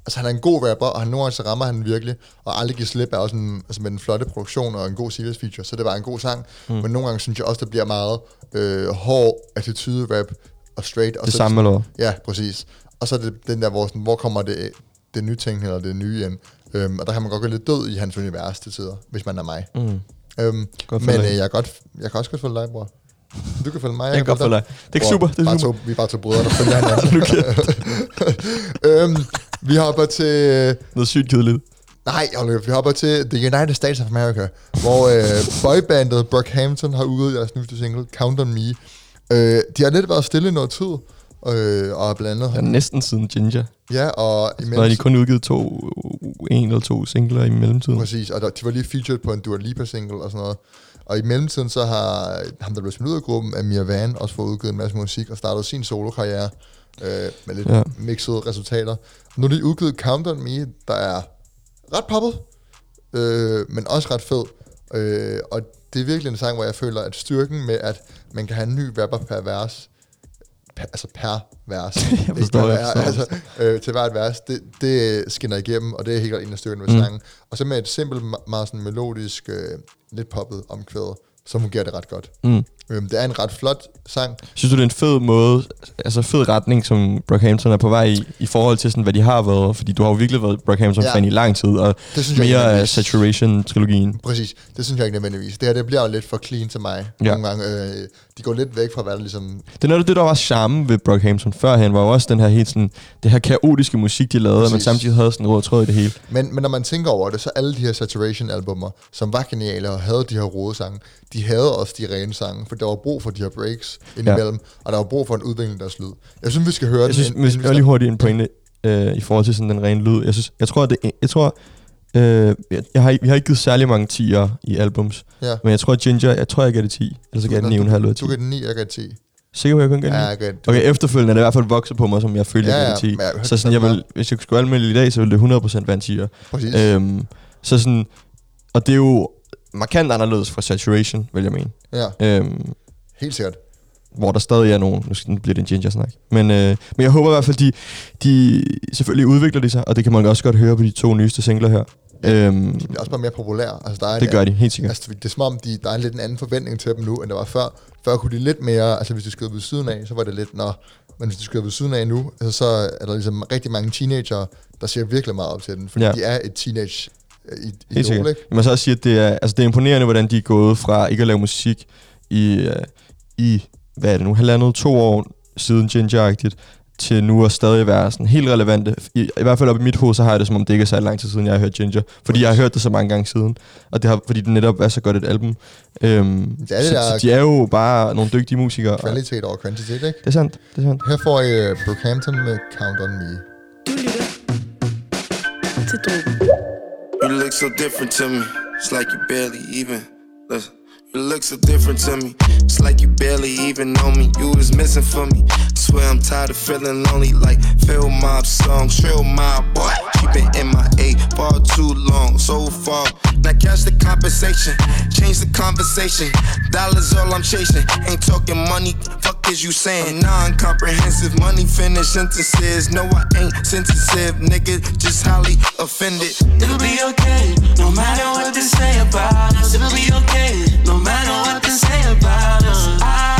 Altså, han er en god rapper, og han nogle gange så rammer han virkelig. Og aldrig give slip er også en, altså med en flotte produktion og en god serious feature, så det var en god sang. Mm. Men nogle gange synes jeg også, det bliver meget øh, hård attitude rap og straight. Og Det så samme eller? Ja, præcis. Og så er det den der, hvor, sådan, hvor kommer det, det nytænkende eller det nye ind. Øhm, og der kan man godt gå lidt død i hans univers til tider, hvis man er mig. Mm. Øhm, men øh, jeg, godt, jeg kan også godt følge dig, bror. Du kan følge mig. Jeg kan godt følge dig. Det er ikke super. Det bare er super. To, vi er bare to brødre, der følger <laughs> hinanden. <laughs> øhm, vi hopper til... Noget sygt kedeligt. Nej, nu, vi hopper til The United States of America, hvor øh, boybandet Brockhampton har udgivet deres nyeste single, Count On Me. Øh, de har lidt været stille i noget tid, øh, og blandt andet... Ja, næsten siden Ginger. Ja, og Så har de kun udgivet to, en eller to singler i mellemtiden. Præcis, og der, de var lige featured på en Dua Lipa single og sådan noget. Og i mellemtiden så har ham, der blev smidt ud af gruppen, Amir Van, også fået udgivet en masse musik og startet sin solokarriere øh, med lidt ja. mixede resultater. Nu er de udgivet Count On Me, der er ret poppet, øh, men også ret fed. Øh, og det er virkelig en sang, hvor jeg føler, at styrken med, at man kan have en ny rapper per vers, per, altså per vers, <laughs> Jeg forstår, per jeg forstår. altså, øh, til hvert vers, det, det skinner igennem, og det er helt klart en af styrkerne ved Mm. sangen. Og så med et simpelt, me- meget sådan melodisk, øh, lidt poppet omkvæd, så fungerer det ret godt. Mm. Øhm, det er en ret flot sang. Synes du, det er en fed måde, altså fed retning, som Brockhampton er på vej i, i forhold til sådan, hvad de har været? Fordi du har jo virkelig været Brockhampton-fan Ja. i lang tid, og Det synes jeg mere af Saturation-trilogien. Præcis, det synes jeg ikke nødvendigvis. Det her, det bliver jo lidt for clean til mig. Ja. Nogle gange, øh, de går lidt væk fra, hvad der ligesom... Det er noget af det, der var charme ved Brockhampton førhen, var jo også den her helt sådan, det her kaotiske musik, de lavede, men samtidig havde sådan en rød tråd i det hele. Men, men når man tænker over det, så alle de her Saturation-albummer, som var geniale og havde de her rode sange, de havde også de rene sange, for der var brug for de her breaks indimellem, ja. og der var brug for en udvikling af deres lyd. Jeg synes, vi skal høre Jeg den. synes, inden vi var lige hurtigt en pointe øh, i forhold til sådan den rene lyd. Jeg synes, jeg tror, det, jeg tror, øh, jeg, jeg har, vi har ikke givet særlig mange 10'er i albums, Ja. men jeg tror, at Ginger, jeg tror, jeg gav det 10, eller så gav jeg den 9,5 ud af 10. Du gav den 9, jeg gav 10. Sikker på, at jeg kun gav den Ja, 9? jeg gav den. Okay, efterfølgende er det i hvert fald vokset på mig, som jeg følte, Ja, jeg ja, gav den 10. men jeg hørte så sådan, det jeg vil, hvis jeg skulle anmelde i dag, så ville det 100% være en 10'er. Præcis. Øhm, så sådan, og det er jo markant anderledes fra Saturation, vil jeg mene. Ja, Øhm, helt sikkert. hvor der stadig er nogen, nu skal- nu bliver det en ginger-snak. Men, øh, men jeg håber i hvert fald, de, de selvfølgelig udvikler de sig, og det kan man også godt høre på de to nyeste singler her. Øhm, De bliver også bare mere populære. Altså, der er det en, gør de, helt sikkert. Altså, det er som om, de, der er lidt en anden forventning til dem nu, end der var før. Før kunne de lidt mere, altså hvis de skød ved siden af, så var det lidt, nå, men hvis de skød ved siden af nu, altså, så er der ligesom rigtig mange teenager, der ser virkelig meget op til den, fordi Ja. de er et teenage øh, i- Helt sikkert. må så også sige, at det er, altså det er imponerende, hvordan de er gået fra ikke at lave musik i, øh, i hvad er det nu, halvandet, to år siden Ginger-agtigt, til nu at stadig være sådan helt relevante. I, I hvert fald op i mit hoved, så har jeg det som om, det ikke er så lang tid siden, jeg har hørt Ginger. Fordi jeg har hørt det så mange gange siden. Og det har, fordi det netop er så godt et album. Øhm, Det er det så, der- så de er jo bare nogle dygtige musikere. og- Kvalitet over kvantitet, ikke? Det er sandt, det er sandt. Her får I uh, Brookhampton med Count On Me. Du lytter til Drogen. You look so different to me. It's like you barely even. Listen. You look so different to me. It's like you barely even know me. You was missing for me. Swear I'm tired of feeling lonely. Like Phil Mob song, Trill my boy. She been in my A far too long, so far. Now catch the compensation, change the conversation. Dollars all I'm chasing. Ain't talking money. Fuck is you saying? Non-comprehensive money finish sentences. No, I ain't sensitive, nigga. Just highly offended. It'll be okay, no matter what they say about us. It'll be okay, no nothing to say about us. I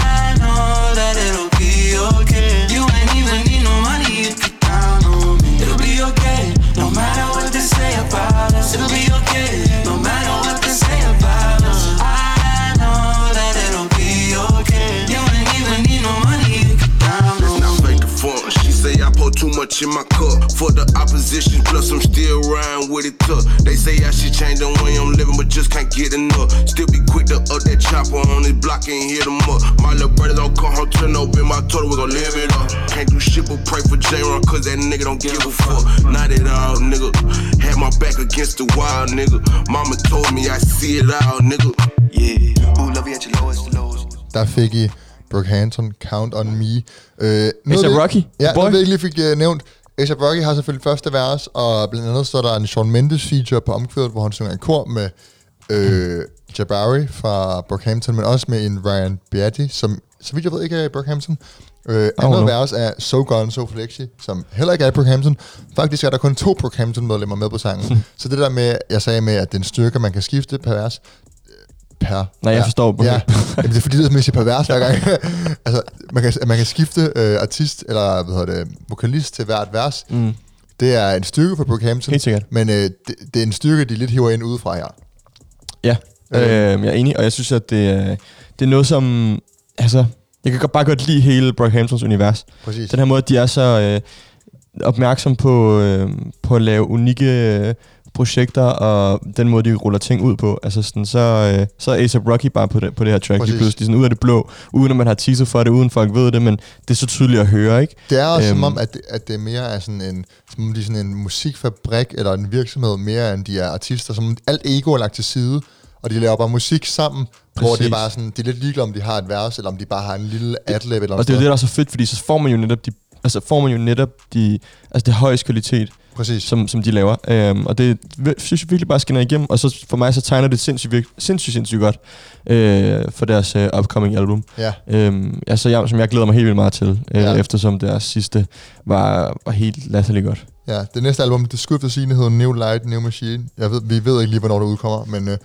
much in my cup for the opposition. Plus I'm still riding with it tough. They say I should change the way I'm living, but just can't get enough. Still be quick to up that chopper on this block and hit them up. My little brother don't come home, turn open my total, we gon' live it up. Can't do shit but pray for J-Ron, cause that nigga don't give a fuck. Not at all, nigga. Had my back against the wall, nigga. Mama told me I see it all, nigga. Yeah, who love you at your lowest, lowest. Der fik I Brookhampton, Count On Me. Øh, A$AP Rocky, Ja, boy. noget vi ikke lige fik uh, nævnt. A$AP Rocky har selvfølgelig første vers, og blandt andet står der en Shawn Mendes feature på omkvædet, hvor han synger i kor med øh, Jabari fra Brookhampton, men også med en Ryan Beatty, som så vidt jeg ved ikke er i Brookhampton. Øh, andet know. vers er So Gone, So Flexi, som heller ikke er i Brookhampton. Faktisk er der kun to Brookhampton-medlemmer med på sangen. så det der med, jeg sagde med, at den styrke, man kan skifte per vers, per. Nej, jeg forstår. Ja, Jamen, det er fordi, det er med per vers hver gang. <laughs> altså, man kan, man kan skifte øh, artist, eller hvad hedder det, vokalist til hvert vers. Mm. Det er en styrke for Brookhampton, Helt sikkert. men øh, det, det er en styrke, de lidt hiver ind udefra her. Ja, Øh. øh, jeg er enig, og jeg synes, at det, er- det er noget, som... Altså, jeg kan godt- bare godt lide hele Brockhamptons univers. Præcis. Den her måde, at de er så øh, opmærksom på, øh, på at lave unikke øh, projekter, og den måde, de ruller ting ud på. Altså sådan, så, øh, så er A$AP Rocky bare på det, på det her track, Præcis. lige pludselig sådan ud af det blå, uden at man har teaser for det, uden folk ved det, men det er så tydeligt at høre, ikke? Det er også Øhm. som om, at det, at det mere er sådan en, som om de sådan en musikfabrik eller en virksomhed mere end de er artister. Som om alt ego er lagt til side, og de laver bare musik sammen, Præcis. hvor det er bare sådan, de er lidt ligeglade, om de har et vers, eller om de bare har en lille adlib eller Og det er jo det, der er så fedt, fordi så får man jo netop de, altså får man jo netop de, altså det højeste kvalitet, Præcis. som, som de laver. Øhm, og det synes jeg virkelig bare skinner igennem, og så for mig så tegner det sindssygt, virk- sindssygt, sindssygt godt øh, for deres øh, upcoming album. Ja. Øhm, altså, jeg, som jeg glæder mig helt vildt meget til, øh, Ja. eftersom deres sidste var, var helt latterligt godt. Ja, det næste album, det skulle efter sine hedder New Light, New Machine. Jeg ved, vi ved ikke lige, hvornår det udkommer, men øh,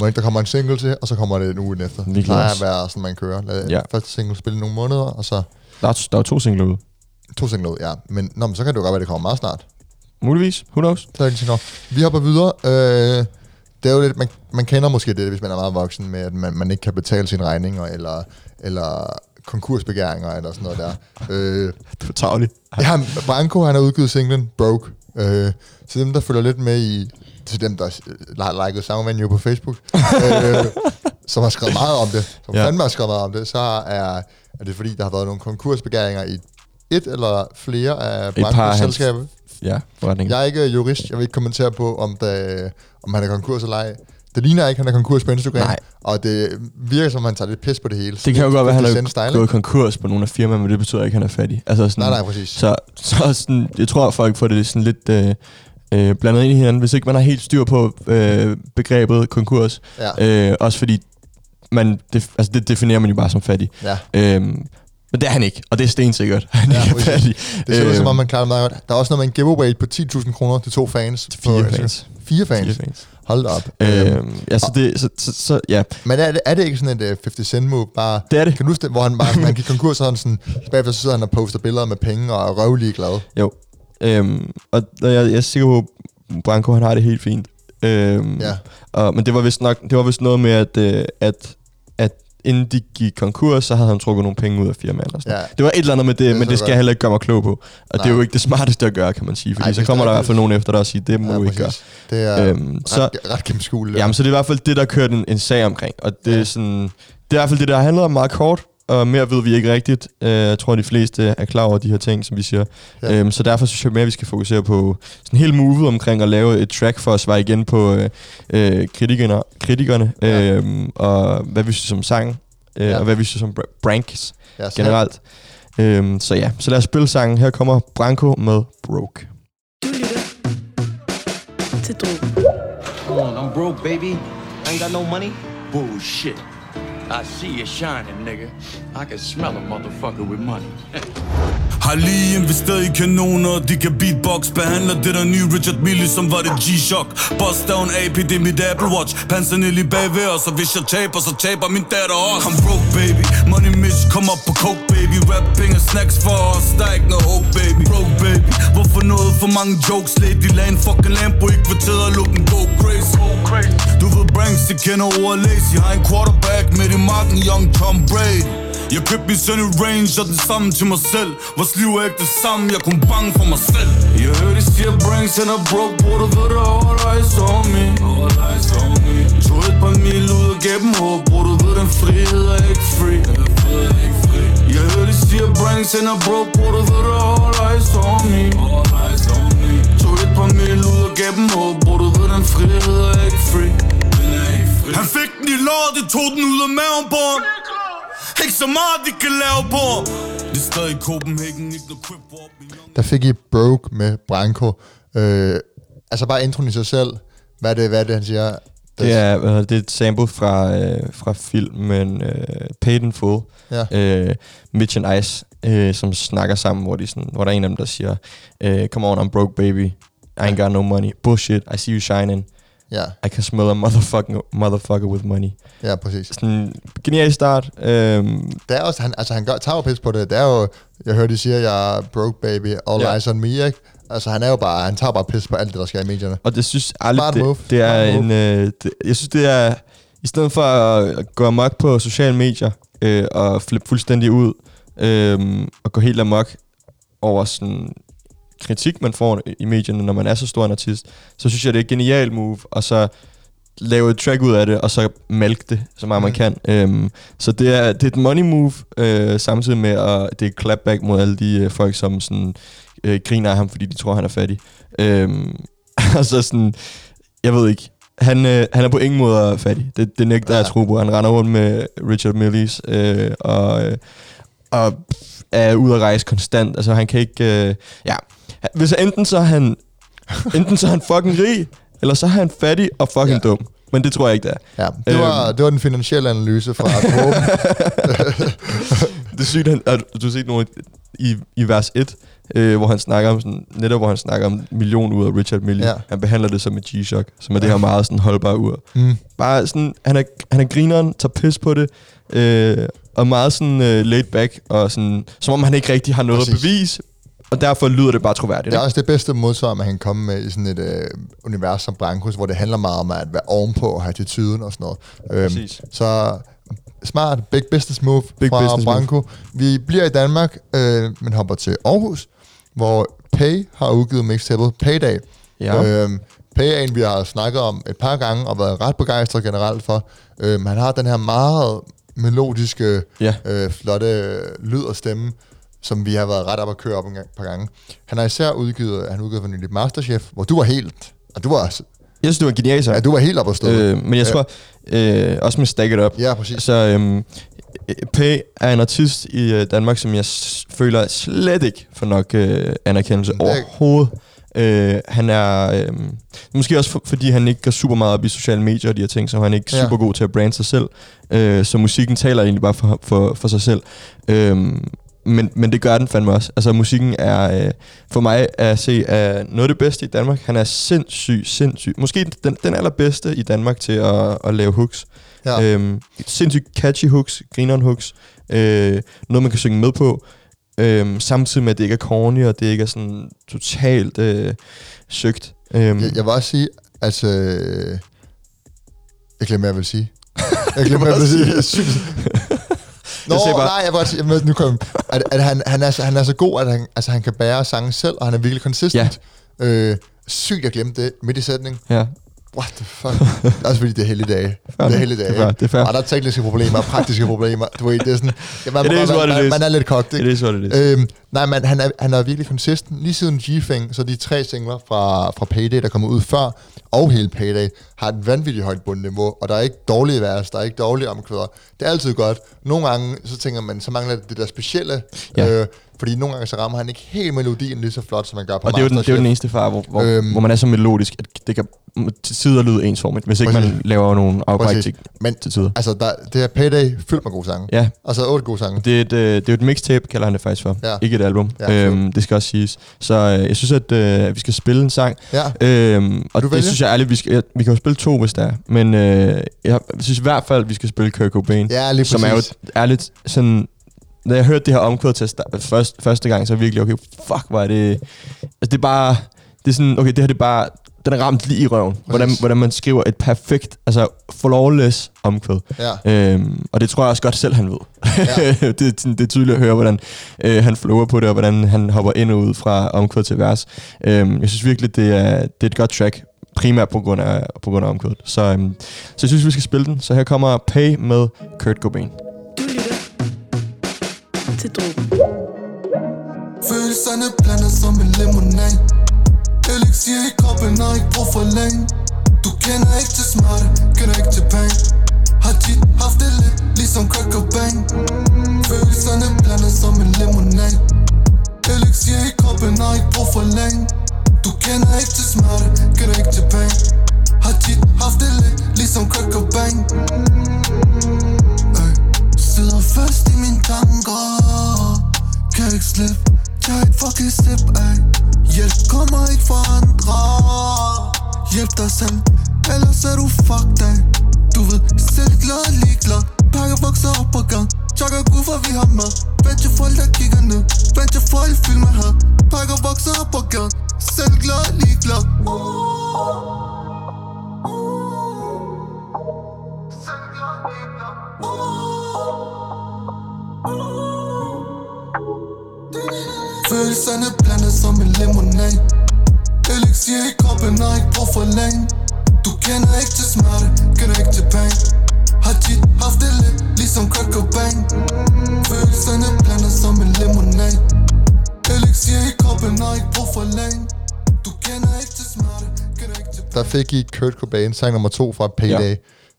Må ikke, der kommer en single til, og så kommer det en uge efter. Det plejer at være sådan, man kører. Lad Ja. første single spille nogle måneder, og så Der er, der er to singler ud. to singler ud, ja. Men, nå, men så kan det jo godt være, at det kommer meget snart. Muligvis. Who knows? Så er det ikke. Vi hopper videre. Øh, det er jo lidt, man, man kender måske det, hvis man er meget voksen, med at man, man ikke kan betale sine regninger, eller, eller konkursbegæringer, eller sådan noget der. Øh, <laughs> Det er tavligt. ja, Branko, han har udgivet singlen Broke. Øh, til dem, der følger lidt med i, til dem, der har liket Soundvenue på Facebook, øh, <laughs> som har skrevet meget om det, som Ja. fandme har skrevet meget om det, så er, er det fordi, der har været nogle konkursbegæringer i et eller flere af hans- selskaber. Ja, forretning. Jeg er ikke jurist, jeg vil ikke kommentere på, om, der, om han er konkurs eller ej. Det ligner ikke, han er konkurs på Instagram, Nej. og det virker som, om han tager lidt pis på det hele. Det kan jo godt være, at han er gået konkurs på nogle af firmaer, men det betyder ikke, at han er fattig. Altså sådan, Nej, nej, præcis. Så, så sådan, jeg tror, at folk får det sådan lidt øh, øh, blandet ind i hinanden, hvis ikke man har helt styr på øh, begrebet konkurs. Ja. Øh, også fordi, man, det, altså det definerer man jo bare som fattig. Ja. Øhm, men det er han ikke, og det er stensikkert. <laughs> Han Ja, ikke er. Det ser ud som Øhm, om, man klarer det meget godt. Der er også noget med en giveaway på 10.000 kroner til to fans. på Fire Instagram. fans. Fire fans. Fire fans. Hold op. Øhm, ja, så det, så, så, så, ja. Men er det, er det ikke sådan et uh, 50 Cent move? Bare, Det er det. Kan du huske hvor han bare <laughs> han gik konkurs, og han sådan, bagefter så sidder han og poster billeder med penge og er røvlig glad. Jo. Øhm, og jeg, jeg er sikker på, at Branko han har det helt fint. Øhm, Ja. og, men det var vist nok, det var vist noget med, at, øh, at, at inden de gik konkurs, så havde han trukket nogle penge ud af firmaet. Og sådan. Ja. Det var et eller andet med det, Det men det skal jeg heller ikke gøre mig klog på. Og Nej. det er jo ikke det smarteste at gøre, kan man sige. Fordi Ej, så kommer er der i hvert fald nogen efter dig og siger, det må Ja, du ikke gøre. Det er Øhm, øhm, så- ret, ret gennemskueligt. Jamen, så det er i hvert fald det, der kørte en, en sag omkring. Og det, ja. er sådan, det er i hvert fald det, der handler om meget kort. Og mere ved vi ikke rigtigt. Uh, jeg tror, de fleste er klar over de her ting, som vi siger. Ja. Um, så derfor synes jeg mere, at vi skal fokusere på sådan hele movet omkring at lave et track for at svare igen på uh, uh, kritikerne, kritikerne Ja. um, og hvad vi synes om sang, uh, Ja. og hvad vi synes om br- branks Ja, så- generelt. Um, så ja, så lad os spille sangen. Her kommer Branko med Broke. Du lytter til Drogen. Come on, I'm broke, baby. I ain't got no money. Bullshit. I see you shining, nigga. I can smell a motherfucker with money. <laughs> Har lige investeret i kanoner, de kan beatbox. Behandler det der nye Richard Mille, som var det G-Shock. Bust down AP, det er mit Apple Watch. Panser lige bagved os, og hvis jeg taber, så taber min datter også. I'm broke, baby. Money Mitch, kom op på coke, baby. Rap penge snacks for os, der er ikke noget hope, baby. Broke, baby. Hvorfor noget for mange jokes? Lady en fucking Lambo i kvarteret den go crazy. Du ved Branks, de kender ordet lazy Har en quarterback med i marken, young Tom Brady. Jeg købte min søn i range og den samme til mig selv. Vores liv er ikke det samme, jeg kun bange for mig selv. Jeg hører de siger Branks, han er broke, du ved det all eyes on me. All eyes on me. Tog et par mil ud og gav dem håb, du ved den frihed er ikke free Jeg hører de siger Branks, han er broke, du ved det all eyes on me. All eyes on me. Tog et par mil ud og gav dem håb, du ved den frihed er ikke free Han fik den i lår, det tog den ud af maven på ham ikke så meget, de kan lave på ham. Det er stadig Copenhagen, ikke noget crip op. Der fik I Broke med Branko. Øh, altså bare introen i sig selv. Hvad er det, hvad er det han siger? Det er, hvad det er et sample fra, øh, fra filmen øh, Paid in Full. Ja. Øh, Mitch and Ice, øh, som snakker sammen, hvor, de sådan, hvor der er en af dem, der siger, øh, Come on, I'm broke, baby. I ain't got no money. Bullshit, I see you shining. Ja. I can smell a motherfucking motherfucker with money. Ja, præcis. Sådan, genial start. Øhm, Det er også, han, altså han gør, tager jo pis på det. Det er jo, jeg hørte, de siger, jeg er broke baby, all Ja. eyes on me, ikke? Altså han er jo bare, han tager bare pis på alt det, der sker i medierne. Og det synes aldrig, Smart det, move. det er Smart en... Øh, det, jeg synes, det er... I stedet for at gå amok på sociale medier øh, og flippe fuldstændig ud øh, og gå helt amok over sådan kritik, man får i medierne, når man er så stor en artist, så synes jeg, det er et genialt move, og så lave et track ud af det, og så mælke det, så meget man Mm. kan. Øhm, så det er, det er et money move, øh, samtidig med, at det er clapback mod alle de øh, folk, som sådan, øh, griner af ham, fordi de tror, han er fattig. Øhm, <laughs> altså sådan, jeg ved ikke, han, øh, han er på ingen måde fattig. Det, det nægter jeg at tro på. Han render rundt med Richard Millis, øh, og, øh, og er ude at rejse konstant. Altså han kan ikke... Øh, ja, hvis enten så er han, enten så er han fucking rig, eller så er han fattig og fucking ja. dum. Men det tror jeg ikke, det er. Ja, det var, det var den finansielle analyse fra Dråben. <laughs> det er sygt, han, at du har set nogle i, i vers 1, øh, hvor han snakker om sådan, netop hvor han snakker om million ud af Richard Mille. Ja. Han behandler det som et G-Shock, som er det her meget sådan holdbare ur. Mm. Bare sådan, han er, han er grineren, tager pis på det, øh, og meget sådan øh, laid back, og sådan, som om han ikke rigtig har noget Præcis. at bevise, og derfor lyder det bare troværdigt. Det er også det bedste modsvar, man kan komme med i sådan et øh, univers som Brancos, hvor det handler meget om at være ovenpå og have attituden og sådan noget. Øhm, Præcis. så smart, big business move Big fra business move. Branco. Vi bliver i Danmark, øh, men hopper til Aarhus, hvor Pay har udgivet mixtapet Payday. Ja. Øhm, Pay er en, vi har snakket om et par gange og været ret begejstret generelt for. Øhm, han har den her meget melodiske, Ja. øh, flotte lyd og stemme, som vi har været ret op at køre op en gang, par gange. Han har især udgivet, han udgivet for nylig Masterchef, hvor du var helt, og du var, Jeg synes, det var en genial ja, du var helt op at stå. Øh, men jeg tror, øh, også med Stack It Up, Ja, præcis. så øhm, Pay er en artist i øh, Danmark, som jeg føler slet ikke får nok øh, anerkendelse Det er- overhovedet. Øh, han er øh, måske også for, fordi han ikke går super meget op i sociale medier og de her ting, så han er ikke Ja. super god til at brande sig selv. Øh, så musikken taler egentlig bare for, for, for sig selv. Øh, men, men det gør den fandme også. Altså musikken er øh, for mig at se er noget af det bedste i Danmark. Han er sindssyg, sindssyg. Måske den, den allerbedste i Danmark til at, at lave hooks. Ja. Øhm, sindssygt catchy hooks, grineren hooks. Øh, noget, man kan synge med på. Øhm, samtidig med, at det ikke er corny, og det ikke er sådan totalt øh, søgt. Øhm, Jeg, jeg vil også sige, altså... Jeg glemmer, hvad jeg vil sige. Jeg glemmer, hvad jeg vil sige. <laughs> <laughs> Nå, Jeg bare- nej, jeg også, jeg nu kom, at, at han, han, er, så- han er så god, at han, altså, han kan bære sangen selv, og han er virkelig consistent. Ja. Øh, sygt, jeg glemte det midt i sætningen. ja. What the fuck? Det er også fordi, det er hellige dage. Det er hellige dage. Det er fair, det er fair. Og der er tekniske problemer, praktiske problemer. Du ved, det er sådan... Ja, man, is man, man, man, er lidt kogt, ikke? It is what it is. Øhm, nej, men han er, han er virkelig consistent. Lige siden G-Fing, så de tre singler fra, fra Payday, der kommer ud før, og hele Payday, har et vanvittigt højt bundniveau, og der er ikke dårlige vers, der er ikke dårlige omkvæder. Det er altid godt. Nogle gange, så tænker man, så mangler det det der specielle, Ja. øh, fordi nogle gange så rammer han ikke helt melodien lige så flot, som man gør på Og det er, jo den, det er jo den eneste far, hvor, hvor, Øhm. hvor man er så melodisk, at det kan til tider lyde ensformigt, hvis ikke Præcis. man laver nogle afbræk Præcis. til, Men til tider. altså, der, det her Payday fyldt med gode sange. Ja, Og så otte gode sange. det er, et, øh, det er et mixtape, kalder han det faktisk for. Ja. Ikke et album. Ja, øhm, det skal også siges. Så øh, jeg synes, at øh, vi skal spille en sang. Ja. Øhm, og du det vælge? synes jeg ærligt, vi, skal, ja, vi kan jo spille to, hvis der er. Men øh, jeg synes i hvert fald, at vi skal spille Kurt Cobain. Ja, lige som er jo præcis. ærligt sådan... Da jeg hørte det her omkvæd til at sta- først, første gang, så er jeg virkelig, okay, fuck, hvor er det... Altså, det er bare... Det er sådan, okay, det her det er bare... Den er ramt lige i røven. Hvordan, Præcis. hvordan man skriver et perfekt, altså flawless omkvæd. Ja. Øhm, og det tror jeg også godt selv, han ved. Ja. <laughs> det, er det er tydeligt at høre, hvordan øh, han flower på det, og hvordan han hopper ind og ud fra omkvæd til vers. Øhm, jeg synes virkelig, det er, det er et godt track, primært på grund af, på grund af omkvædet. Så, øhm, så jeg synes, vi skal spille den. Så her kommer Pay med Kurt Cobain kaffedruppen. Følelserne blander som en lemonade. Elixir i kroppen og ikke brug for længe Du kender ikke til smerte, kender ikke til pain Har tit haft det lidt, ligesom crack og bang. Følelserne blander som en lemonade. Elixir i kroppen og ikke brug for længe Du kender ikke til smerte, kender ikke til pain Har tit haft det lidt, ligesom Kurt Cobain Ey. Fast i mine tanker. Kan ikke slippe. Tag et fucking sip af. Hjælp kommer ikke fra andre. Hjælp dig selv. Ellers er du fucked af. Du ved, selv glad og ligeglad Pakker vokser op på gang Chakker Gud for vi har mad. Vent til folk der kigger ned. Vent til folk filmer med had. Fik I Kurt Cobain, sang nummer to fra Payday.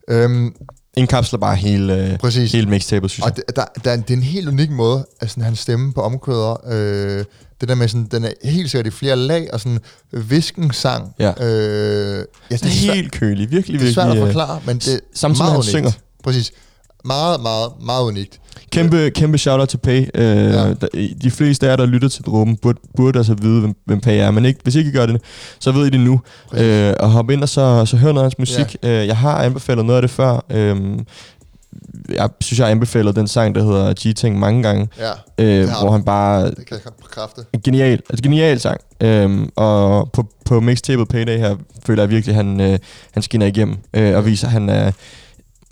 Ja. Øhm, Indkapsler bare hele, Præcis. hele mixtapet, synes jeg. og det, der, der, det er en helt unik måde, at sådan, hans stemme på omkvæder, øh, det der med sådan, den er helt sikkert i flere lag, og sådan visken sang. Ja. Øh, ja, det er helt kølig, virkelig, det er svært at virkelig, øh, forklare, men det er samtidig meget han unikt. synger. Præcis. Meget, meget, meget unikt. Kæmpe, kæmpe shout-out til Pay. Øh, ja. De fleste af jer, der lytter til Dråben, burde, burde altså vide, hvem, hvem Pay er. Men ikke, hvis ikke I gør det, så ved I det nu. Øh, og hop ind og så, så hør noget af hans musik. Ja. Øh, jeg har anbefalet noget af det før. Øh, jeg synes, jeg har anbefalet den sang, der hedder G-Ting mange gange. Ja, øh, hvor han bare... Det kan jeg bekræfte. En genial, altså genial sang. Øhm, og på, på mixtapet Payday her, føler jeg virkelig, at han, øh, han skinner igennem. Øh, og viser, at han er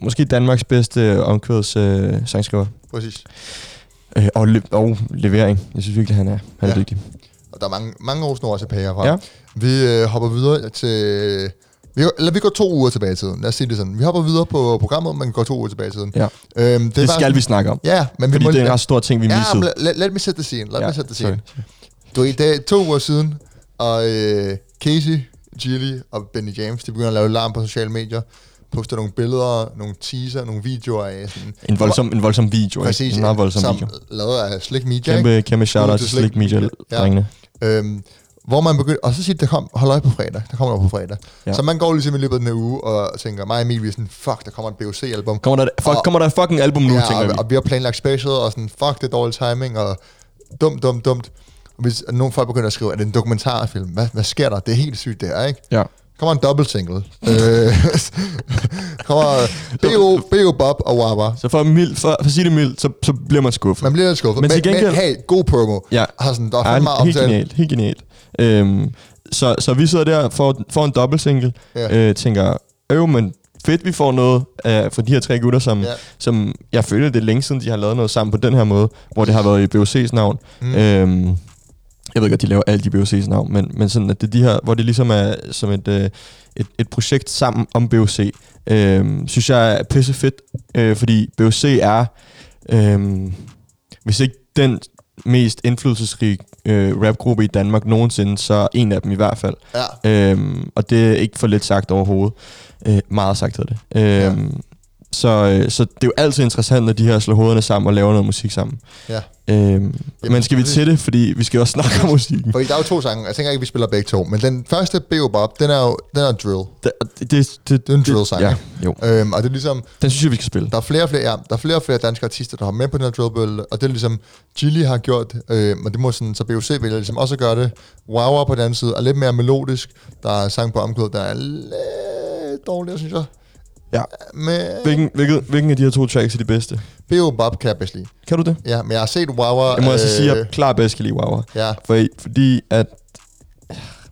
måske Danmarks bedste omkvæds øh, sangskriver. Præcis. Øh, og, le- og levering. Jeg synes virkelig, han er, han er Ja. dygtig. Og der er mange, mange år tilbage herfra. Ja. Vi øh, hopper videre til... Vi, eller vi går to uger tilbage i tiden. Lad os sige det sådan. Vi hopper videre på programmet, men går to uger tilbage i tiden. Ja. Øhm, Det, det var- skal vi snakke om. Ja, men vi Fordi må... det er en ret stor ting, vi ja, missede. men let, let me set the scene. Let Ja, me set the sorry. scene. Du ved, det er to uger siden, og øh, Casey, Gilly og Benny James, de begynder at lave larm på sociale medier, poster nogle billeder, nogle teaser, nogle videoer af sådan... En voldsom, en voldsom video. ikke? Præcis, En meget voldsom som video. lavet af Slick Media. Kæmpe, ikke? kæmpe shout-out til Slick Media, drengene. Øhm, hvor man begynder, og så siger de, der kom, hold øje på fredag, der kommer der på fredag. Ja. Ja. Så man går ligesom i løbet af den her uge og tænker, mig og Emil, vi er sådan, fuck, der kommer et BOC-album. Kommer der, fuck, kommer der fucking album nu, ja, tænker og, vi. og vi har planlagt special, og sådan, fuck, det er dårlig timing, og dumt, dumt, dumt. Og hvis nogle folk begynder at skrive, er det en dokumentarfilm? Hvad, hvad sker der? Det er helt sygt, det her, ikke? Ja. Kommer en double single. øh, <laughs> kommer B.O. B.O. Bob og Wawa. Så for, mild, for, for at sige det mildt, så, så bliver man skuffet. Man bliver lidt skuffet. Men Men, gengæld- men hey, god promo. Ja. Har sådan, der er Ja, meget helt omtale. genialt, helt genialt. Øhm, så, så vi sidder der for, for en dobbelt single, Ja. øh, tænker, øv, men fedt, vi får noget øh, fra de her tre gutter, som, Ja. som jeg føler, det er længe siden, de har lavet noget sammen på den her måde, hvor det har været i BOC's navn. Mm. Øhm, jeg ved godt, de laver alt i BOC's navn, men, men sådan, at det er de her, hvor det ligesom er som et, øh, et, et projekt sammen om BOC, øh, synes jeg er pisse fedt, øh, fordi BOC er, øh, hvis ikke den mest indflydelsesrige øh, rapgruppe i Danmark nogensinde, så en af dem i hvert fald. Ja. Øhm, og det er ikke for lidt sagt overhovedet. Øh, meget sagt hedder det. Øhm, ja. Så, øh, så det er jo altid interessant, når de her slår hovederne sammen og laver noget musik sammen. Ja. Øhm, men skal vi til det? Fordi vi skal også snakke om musikken. Fordi der er jo to sange. Jeg tænker ikke, vi spiller begge to. Men den første, B.O. Bob, den er jo den er drill. Det, det, det, det, Det er en drill-sang, Ja, jo. Øhm, og det er ligesom, Den synes jeg, vi skal spille. der er flere og flere, ja, der er flere og flere danske artister, der har med på den her drillbølle, og det er ligesom, Gilly har gjort, øh, og det må sådan, så BOC vælger ligesom også at gøre det. Wawa på den anden side er lidt mere melodisk. Der er sang på omkvædet, der er lidt dårligere, synes jeg. Ja. Med Hvilken, hvilken, hvilken af de her to tracks er de bedste? B.O. Bob kan jeg bedst lide. Kan du det? Ja, men jeg har set Wawa... Jeg må altså sige, at øh, jeg klart bedst kan lide Wawa. Ja. For, fordi at...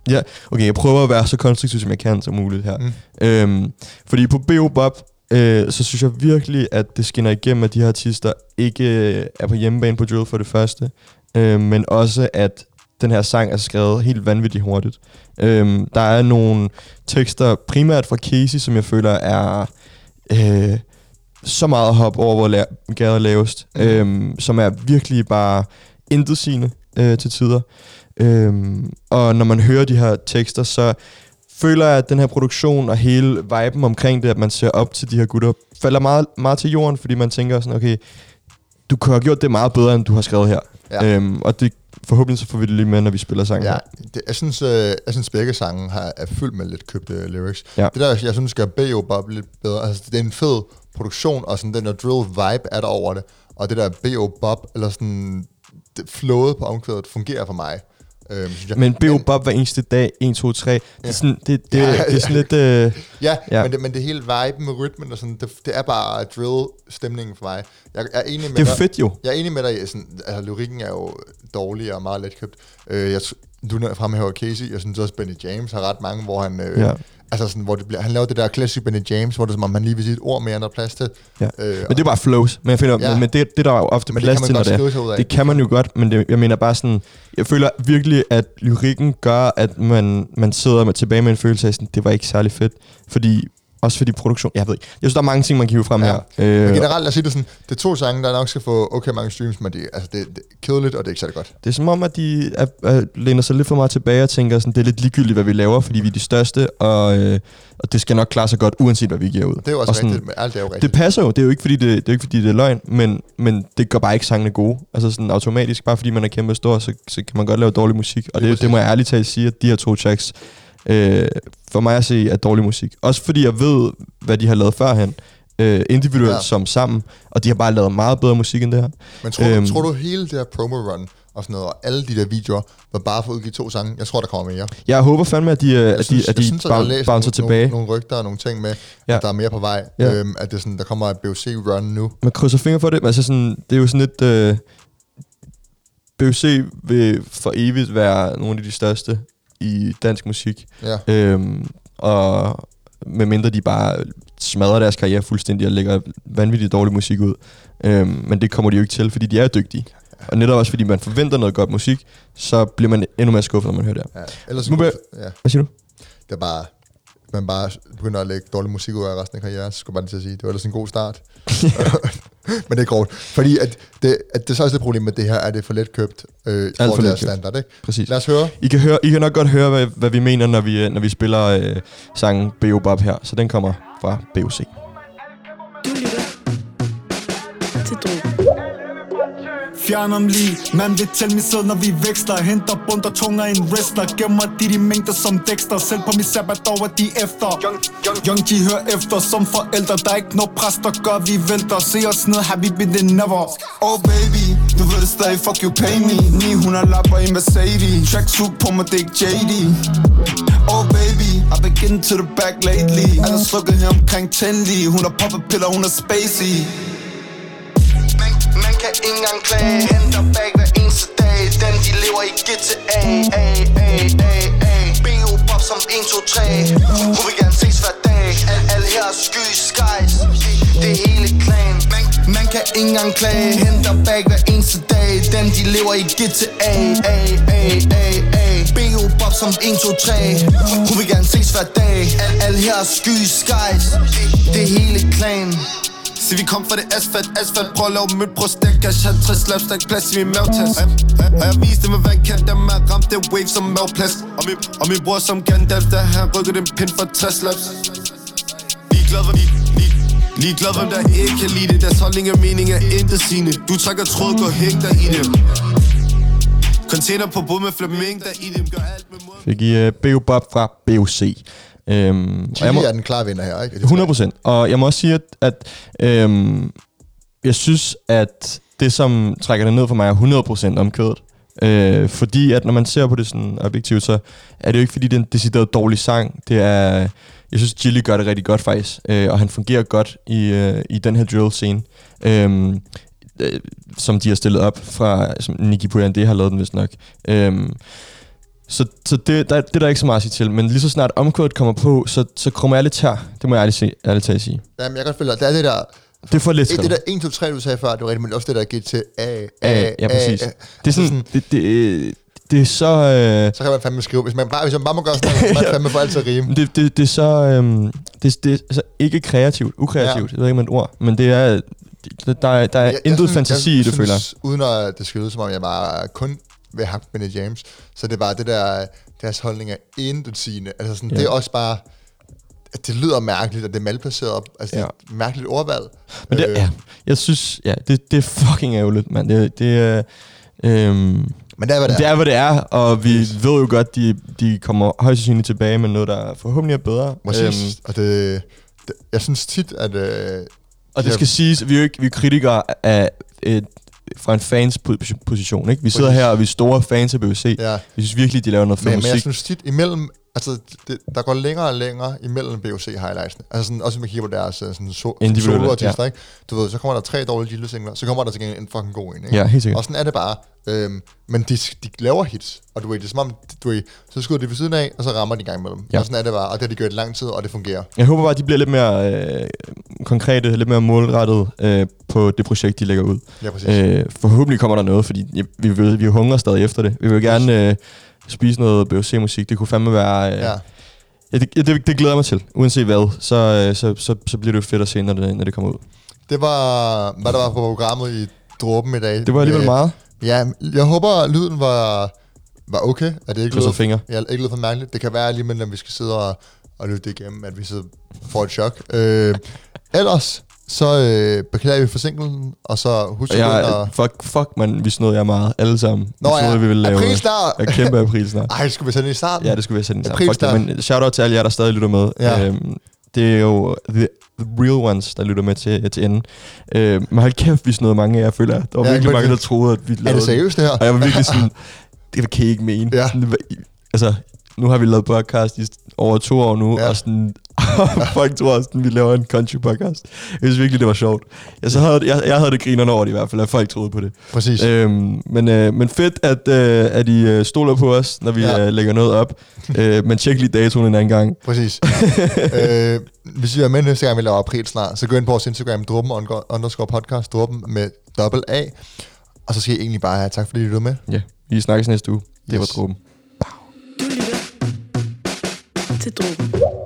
Ja, okay, jeg prøver at være så konstruktiv, som jeg kan som muligt her. Mm. Øhm, fordi på B.O. Bob, øh, så synes jeg virkelig, at det skinner igennem, at de her artister ikke øh, er på hjemmebane på drill for det første. Øh, men også, at den her sang er skrevet helt vanvittigt hurtigt. Øhm, der er nogle tekster, primært fra Casey, som jeg føler er... Øh, så meget hop over, hvor la- gader er lavest, Mm. øhm, som er virkelig bare intetsigende øh, til tider. Øhm, og når man hører de her tekster, så føler jeg, at den her produktion og hele viben omkring det, at man ser op til de her gutter, falder meget, meget til jorden, fordi man tænker sådan, okay, du kunne have gjort det meget bedre, end du har skrevet her. Ja. Øhm, og det, forhåbentlig så får vi det lige med, når vi spiller sangen Ja, det, jeg synes, øh, jeg synes begge sange har, er fyldt med lidt købte lyrics. Ja. Det der, jeg synes, gør B.O. Bob lidt bedre. Altså, det er en fed produktion, og sådan den der drill vibe er der over det. Og det der B.O. Bob, eller sådan det flowet på omkvædet, fungerer for mig. Øhm, synes jeg. Men B.O. Bob hver eneste dag, 1, 2, 3, det er sådan, det, det, Ja, det er sådan lidt... Øh, Ja, Ja. Men, det, men det hele viben med rytmen og sådan, det, det er bare drill-stemningen for mig. Jeg, jeg er enig med Det er dig. fedt jo. Jeg er enig med dig. Sådan, altså, lyrikken er jo dårlig og meget letkøbt. Øh, jeg, du fremhæver Casey. Jeg synes også, Benny James har ret mange, hvor han... Øh, Ja. Altså sådan, hvor det bliver, han laver det der klassiske Benny James, hvor det er som om, han lige vil sige et ord mere, end der er plads til. Ja. Øh, Men det er bare flows. Men jeg finder, ja. Men, det, det der er ofte Men det plads til, når det er. Det kan man jo godt, men det, jeg mener bare sådan, jeg føler virkelig, at lyrikken gør, at man, man sidder med, tilbage med en følelse af sådan, det var ikke særlig fedt. Fordi, også fordi produktion, jeg ved ikke. Jeg synes, der er mange ting, man kan hive frem Ja. her. Men Øh, generelt, lad os sige det sådan, det er to sange, der nok skal få okay mange streams, men det, altså, det, det er kedeligt, og det er ikke særlig godt. det er som om, at de er, er, læner sig lidt for meget tilbage og tænker, sådan, det er lidt ligegyldigt, hvad vi laver, fordi vi er de største, og, øh, og det skal nok klare sig godt, uanset hvad vi giver ud. Det er jo også og sådan, rigtigt, men alt er jo rigtigt. Det passer jo. Det er jo ikke, fordi det, det, er ikke, fordi det er løgn, men, men det gør bare ikke sangene gode. Altså sådan automatisk, bare fordi man er kæmpe stor, så, så kan man godt lave dårlig musik. Og Lige det, det må jeg ærligt talt sige, at de her to tracks, øh, for mig at se, er dårlig musik. Også fordi jeg ved, hvad de har lavet førhen. øh, individuelt Ja. som sammen, og de har bare lavet meget bedre musik end det her. Men tror, øhm, tror du hele det her promo run og sådan noget, og alle de der videoer, var bare for at udgive to sange? Jeg tror, der kommer mere. Jeg håber fandme, at de, øh, Jeg at synes, de, at de synes, bouncer nogle, tilbage. Nogle, nogle rygter og nogle ting med, ja. At der er mere på vej. Ja. Øhm, at det sådan, der kommer et BOC-run nu. Man krydser fingre for det, men altså sådan, det er jo sådan lidt... Øh, BUC vil for evigt være nogle af de største i dansk musik. Ja. Øhm, og medmindre de bare smadrer deres karriere fuldstændig og lægger vanvittigt dårlig musik ud. Øhm, men det kommer de jo ikke til, fordi de er dygtige. Og netop også fordi man forventer noget godt musik, så bliver man endnu mere skuffet, når man hører det. Ja. Ellers, Nu ja. Hvad siger du? Det er bare, man bare begynder at lægge dårlig musik ud af resten af karrieren, så skulle man til at sige. Det var ellers en god start. <laughs> <laughs> Men det er grovt. Fordi at det, at det så også det problem med det her, er det for let købt øh, i for letkøbt. standard, ikke? Præcis. Lad os høre. I kan, høre, I kan nok godt høre, hvad, hvad vi mener, når vi, øh, når vi spiller øh, sangen B.O. Bob her. Så den kommer fra BOC. Du lytter til Drogen. Fjern om lige. Man vil tælle min sæd, når vi veksler. Henter bund og tunger en wrestler. Gemmer de de mængder som Dexter. Selv på min sabbatår er de efter. Young, de hører efter som forældre. Der er ikke noget pres, der gør vi vælter. Se os ned, har vi been the never. Oh baby, du ved det stadig, fuck you pay me. 900 lapper i Mercedes. Tracksuit på mig, det er ikke JD Oh baby, I've been getting to the back lately. Alle slukket her omkring 10 lige Hun har poppet piller, hun er spacey kan ikke engang klage. Henter bag hver eneste dag. Dem de lever i GTA A, A, A, A. B.O. Bob som 1, 2, 3 Hun vil gerne ses hver dag. Al, al her er sky skies. Det er hele klagen man, man kan ikke engang klage. Henter bag hver eneste dag. Dem de lever i GTA A, A, A, A. B.O. Bob som 1, 2, 3 Hun vil gerne ses hver dag. Al, al her er sky skies. Det er hele klagen Se vi kom fra det asfalt, asfalt. Prøv at lave mødt, prøv at stække cash. 50 slaps, der er plads i min mavtaske Og jeg viste dem, hvad kan dem er ramt. Det wave som mavplads Og min, og min bror som Gandalf, der han rykkede den pind for 60 slaps Ligeglad, hvad lige, lige, ligeglad, hvem der ikke kan lide det. Deres holdning og mening er intet sine Du trækker tråd, gå hæng dig i det Container på båd med flaming, der i dem gør alt med mod Fik I uh, B.O. Bob fra BOC. Øhm, og jeg må, er den klare vinder her, ikke? 100 procent. Og jeg må også sige, at, at øhm, jeg synes, at det, som trækker det ned for mig, er 100 procent omkvædet. Øh, fordi at når man ser på det sådan objektivt, så er det jo ikke fordi, det er en decideret dårlig sang. Det er, jeg synes, Chili gør det rigtig godt faktisk, øh, og han fungerer godt i, øh, i den her drill-scene. Øh, øh, som de har stillet op fra, som Nicky Puyande har lavet den vist nok. Øhm, så, så det, der, det er der ikke så meget at sige til. Men lige så snart omkvædet kommer på, så, så krummer jeg lidt tør. Det må jeg ærligt, se, ærligt talt sige. Jamen, jeg kan godt følge dig. Det er det der... Det er for lidt Det, der 1, 2, 3, du sagde før, det var rigtigt, men også det der gik til A, A, Ja, ja, præcis. A, A. Det er sådan, det, det, det er så... Øh, Så kan man fandme skrive. Hvis man bare, hvis man bare må gøre sådan noget, så kan man <laughs> fandme få alt til at rime. det, det, det er så... Øh, det, det er så ikke kreativt, ukreativt. Ja. Jeg ved ikke, om et ord. Men det er... Der er, der er Jeg- jeg intet synes- fantasi jeg i det, synes, føler jeg. Uden at det skal lyde, som om jeg bare kun have Benny James, så det er bare det der, deres holdning er intet sigende. Altså sådan, Ja. det er også bare, at det lyder mærkeligt, og det er malplaceret op. Altså, det er et mærkeligt ordvalg. Men det, Øh, ja, jeg synes, ja, det, det er fucking ærgerligt, mand. Det, det. Øhm, Men det er, hvad det det er. er, hvad det er, og vi ved jo godt, de, de kommer højst sandsynligt tilbage med noget, der forhåbentlig er bedre. Præcis. Øhm, og det, det, jeg synes tit, at... Øh, og det de skal siges, vi er jo ikke vi er kritikere af et, fra en fans po- position. Ikke? Vi sidder her, og vi er store fans af BUC. Ja. Vi synes virkelig, de laver noget for men, men jeg musik. synes tit, imellem, altså, det, der går længere og længere imellem BOC highlightsene. Altså sådan, også hvis man kigger på deres øh, sådan, so, soloartister, ja. ikke? Du ved, så kommer der tre dårlige Gilles-singler, så kommer der til gengæld en fucking god en, ikke? Ja, helt sikkert. Og sådan er det bare. Øhm, men de, de laver hits, og du ved, det er som om, du ved, så skyder de ved siden af, og så rammer de en gang imellem. Ja. Og sådan er det bare, og det har de gjort i lang tid, og det fungerer. Jeg håber bare, at de bliver lidt mere øh, konkrete, lidt mere målrettet øh, på det projekt, de lægger ud. Ja, præcis. Øh, forhåbentlig kommer der noget, fordi vi, vil, vi hungrer stadig efter det. Vi vil gerne øh, spise noget BOC-musik. Det kunne fandme være... Øh, Ja. ja det, det, det glæder jeg mig til. Uanset hvad, så, øh, så, så, så bliver det jo fedt at se, når det, når det kommer ud. Det var, hvad der var på programmet i Dråben i dag. Det var alligevel Øh, meget. Ja, jeg håber, lyden var, var okay. At det ikke lød, fingre. Ja, ikke lød for mærkeligt. Det kan være lige når vi skal sidde og, og lytte det igennem, at vi så får et chok. Øh, ellers, så øh, beklager vi forsinkelsen, og så husk at Jeg, og... fuck, fuck man, vi snød jer meget. Alle sammen. Nå vi ja, vi ville lave april snart. Ja, kæmpe april snart. Ej, skulle vi sætte det i starten? Ja, det skulle vi sendt i April Fuck det, start. men shout out til alle jer, der stadig lytter med. Ja. Øhm, det er jo the, the real ones, der lytter med til, til enden. Øh, men hold kæft, vi snød mange af jer, føler jeg. Der var Ja, virkelig mange, der troede, at vi lavede den. seriøst, det her? Og jeg var virkelig sådan, det kan I ikke mene. Ja. Sådan, altså, nu har vi lavet podcast i over to år nu, ja. og sådan, <laughs> folk tror også, at vi laver en country podcast. Jeg synes virkelig, det var sjovt. Jeg, så havde, jeg, jeg havde det grinerne over det i hvert fald, at folk troede på det. Præcis. Øhm, men, øh, men fedt, at, øh, at I øh, stoler på os, når vi Ja. øh, lægger noget op. øh, men tjek lige datoen en anden gang. Præcis. <laughs> øh, hvis I er med næste gang, vi laver april snart, så gå ind på vores Instagram, druppen underscore podcast, druppen med dobbelt A. Og så skal I egentlig bare have tak, fordi I lyttede med. Ja, vi snakkes næste uge. Det var Yes. dråben. Du lytter til Drogen.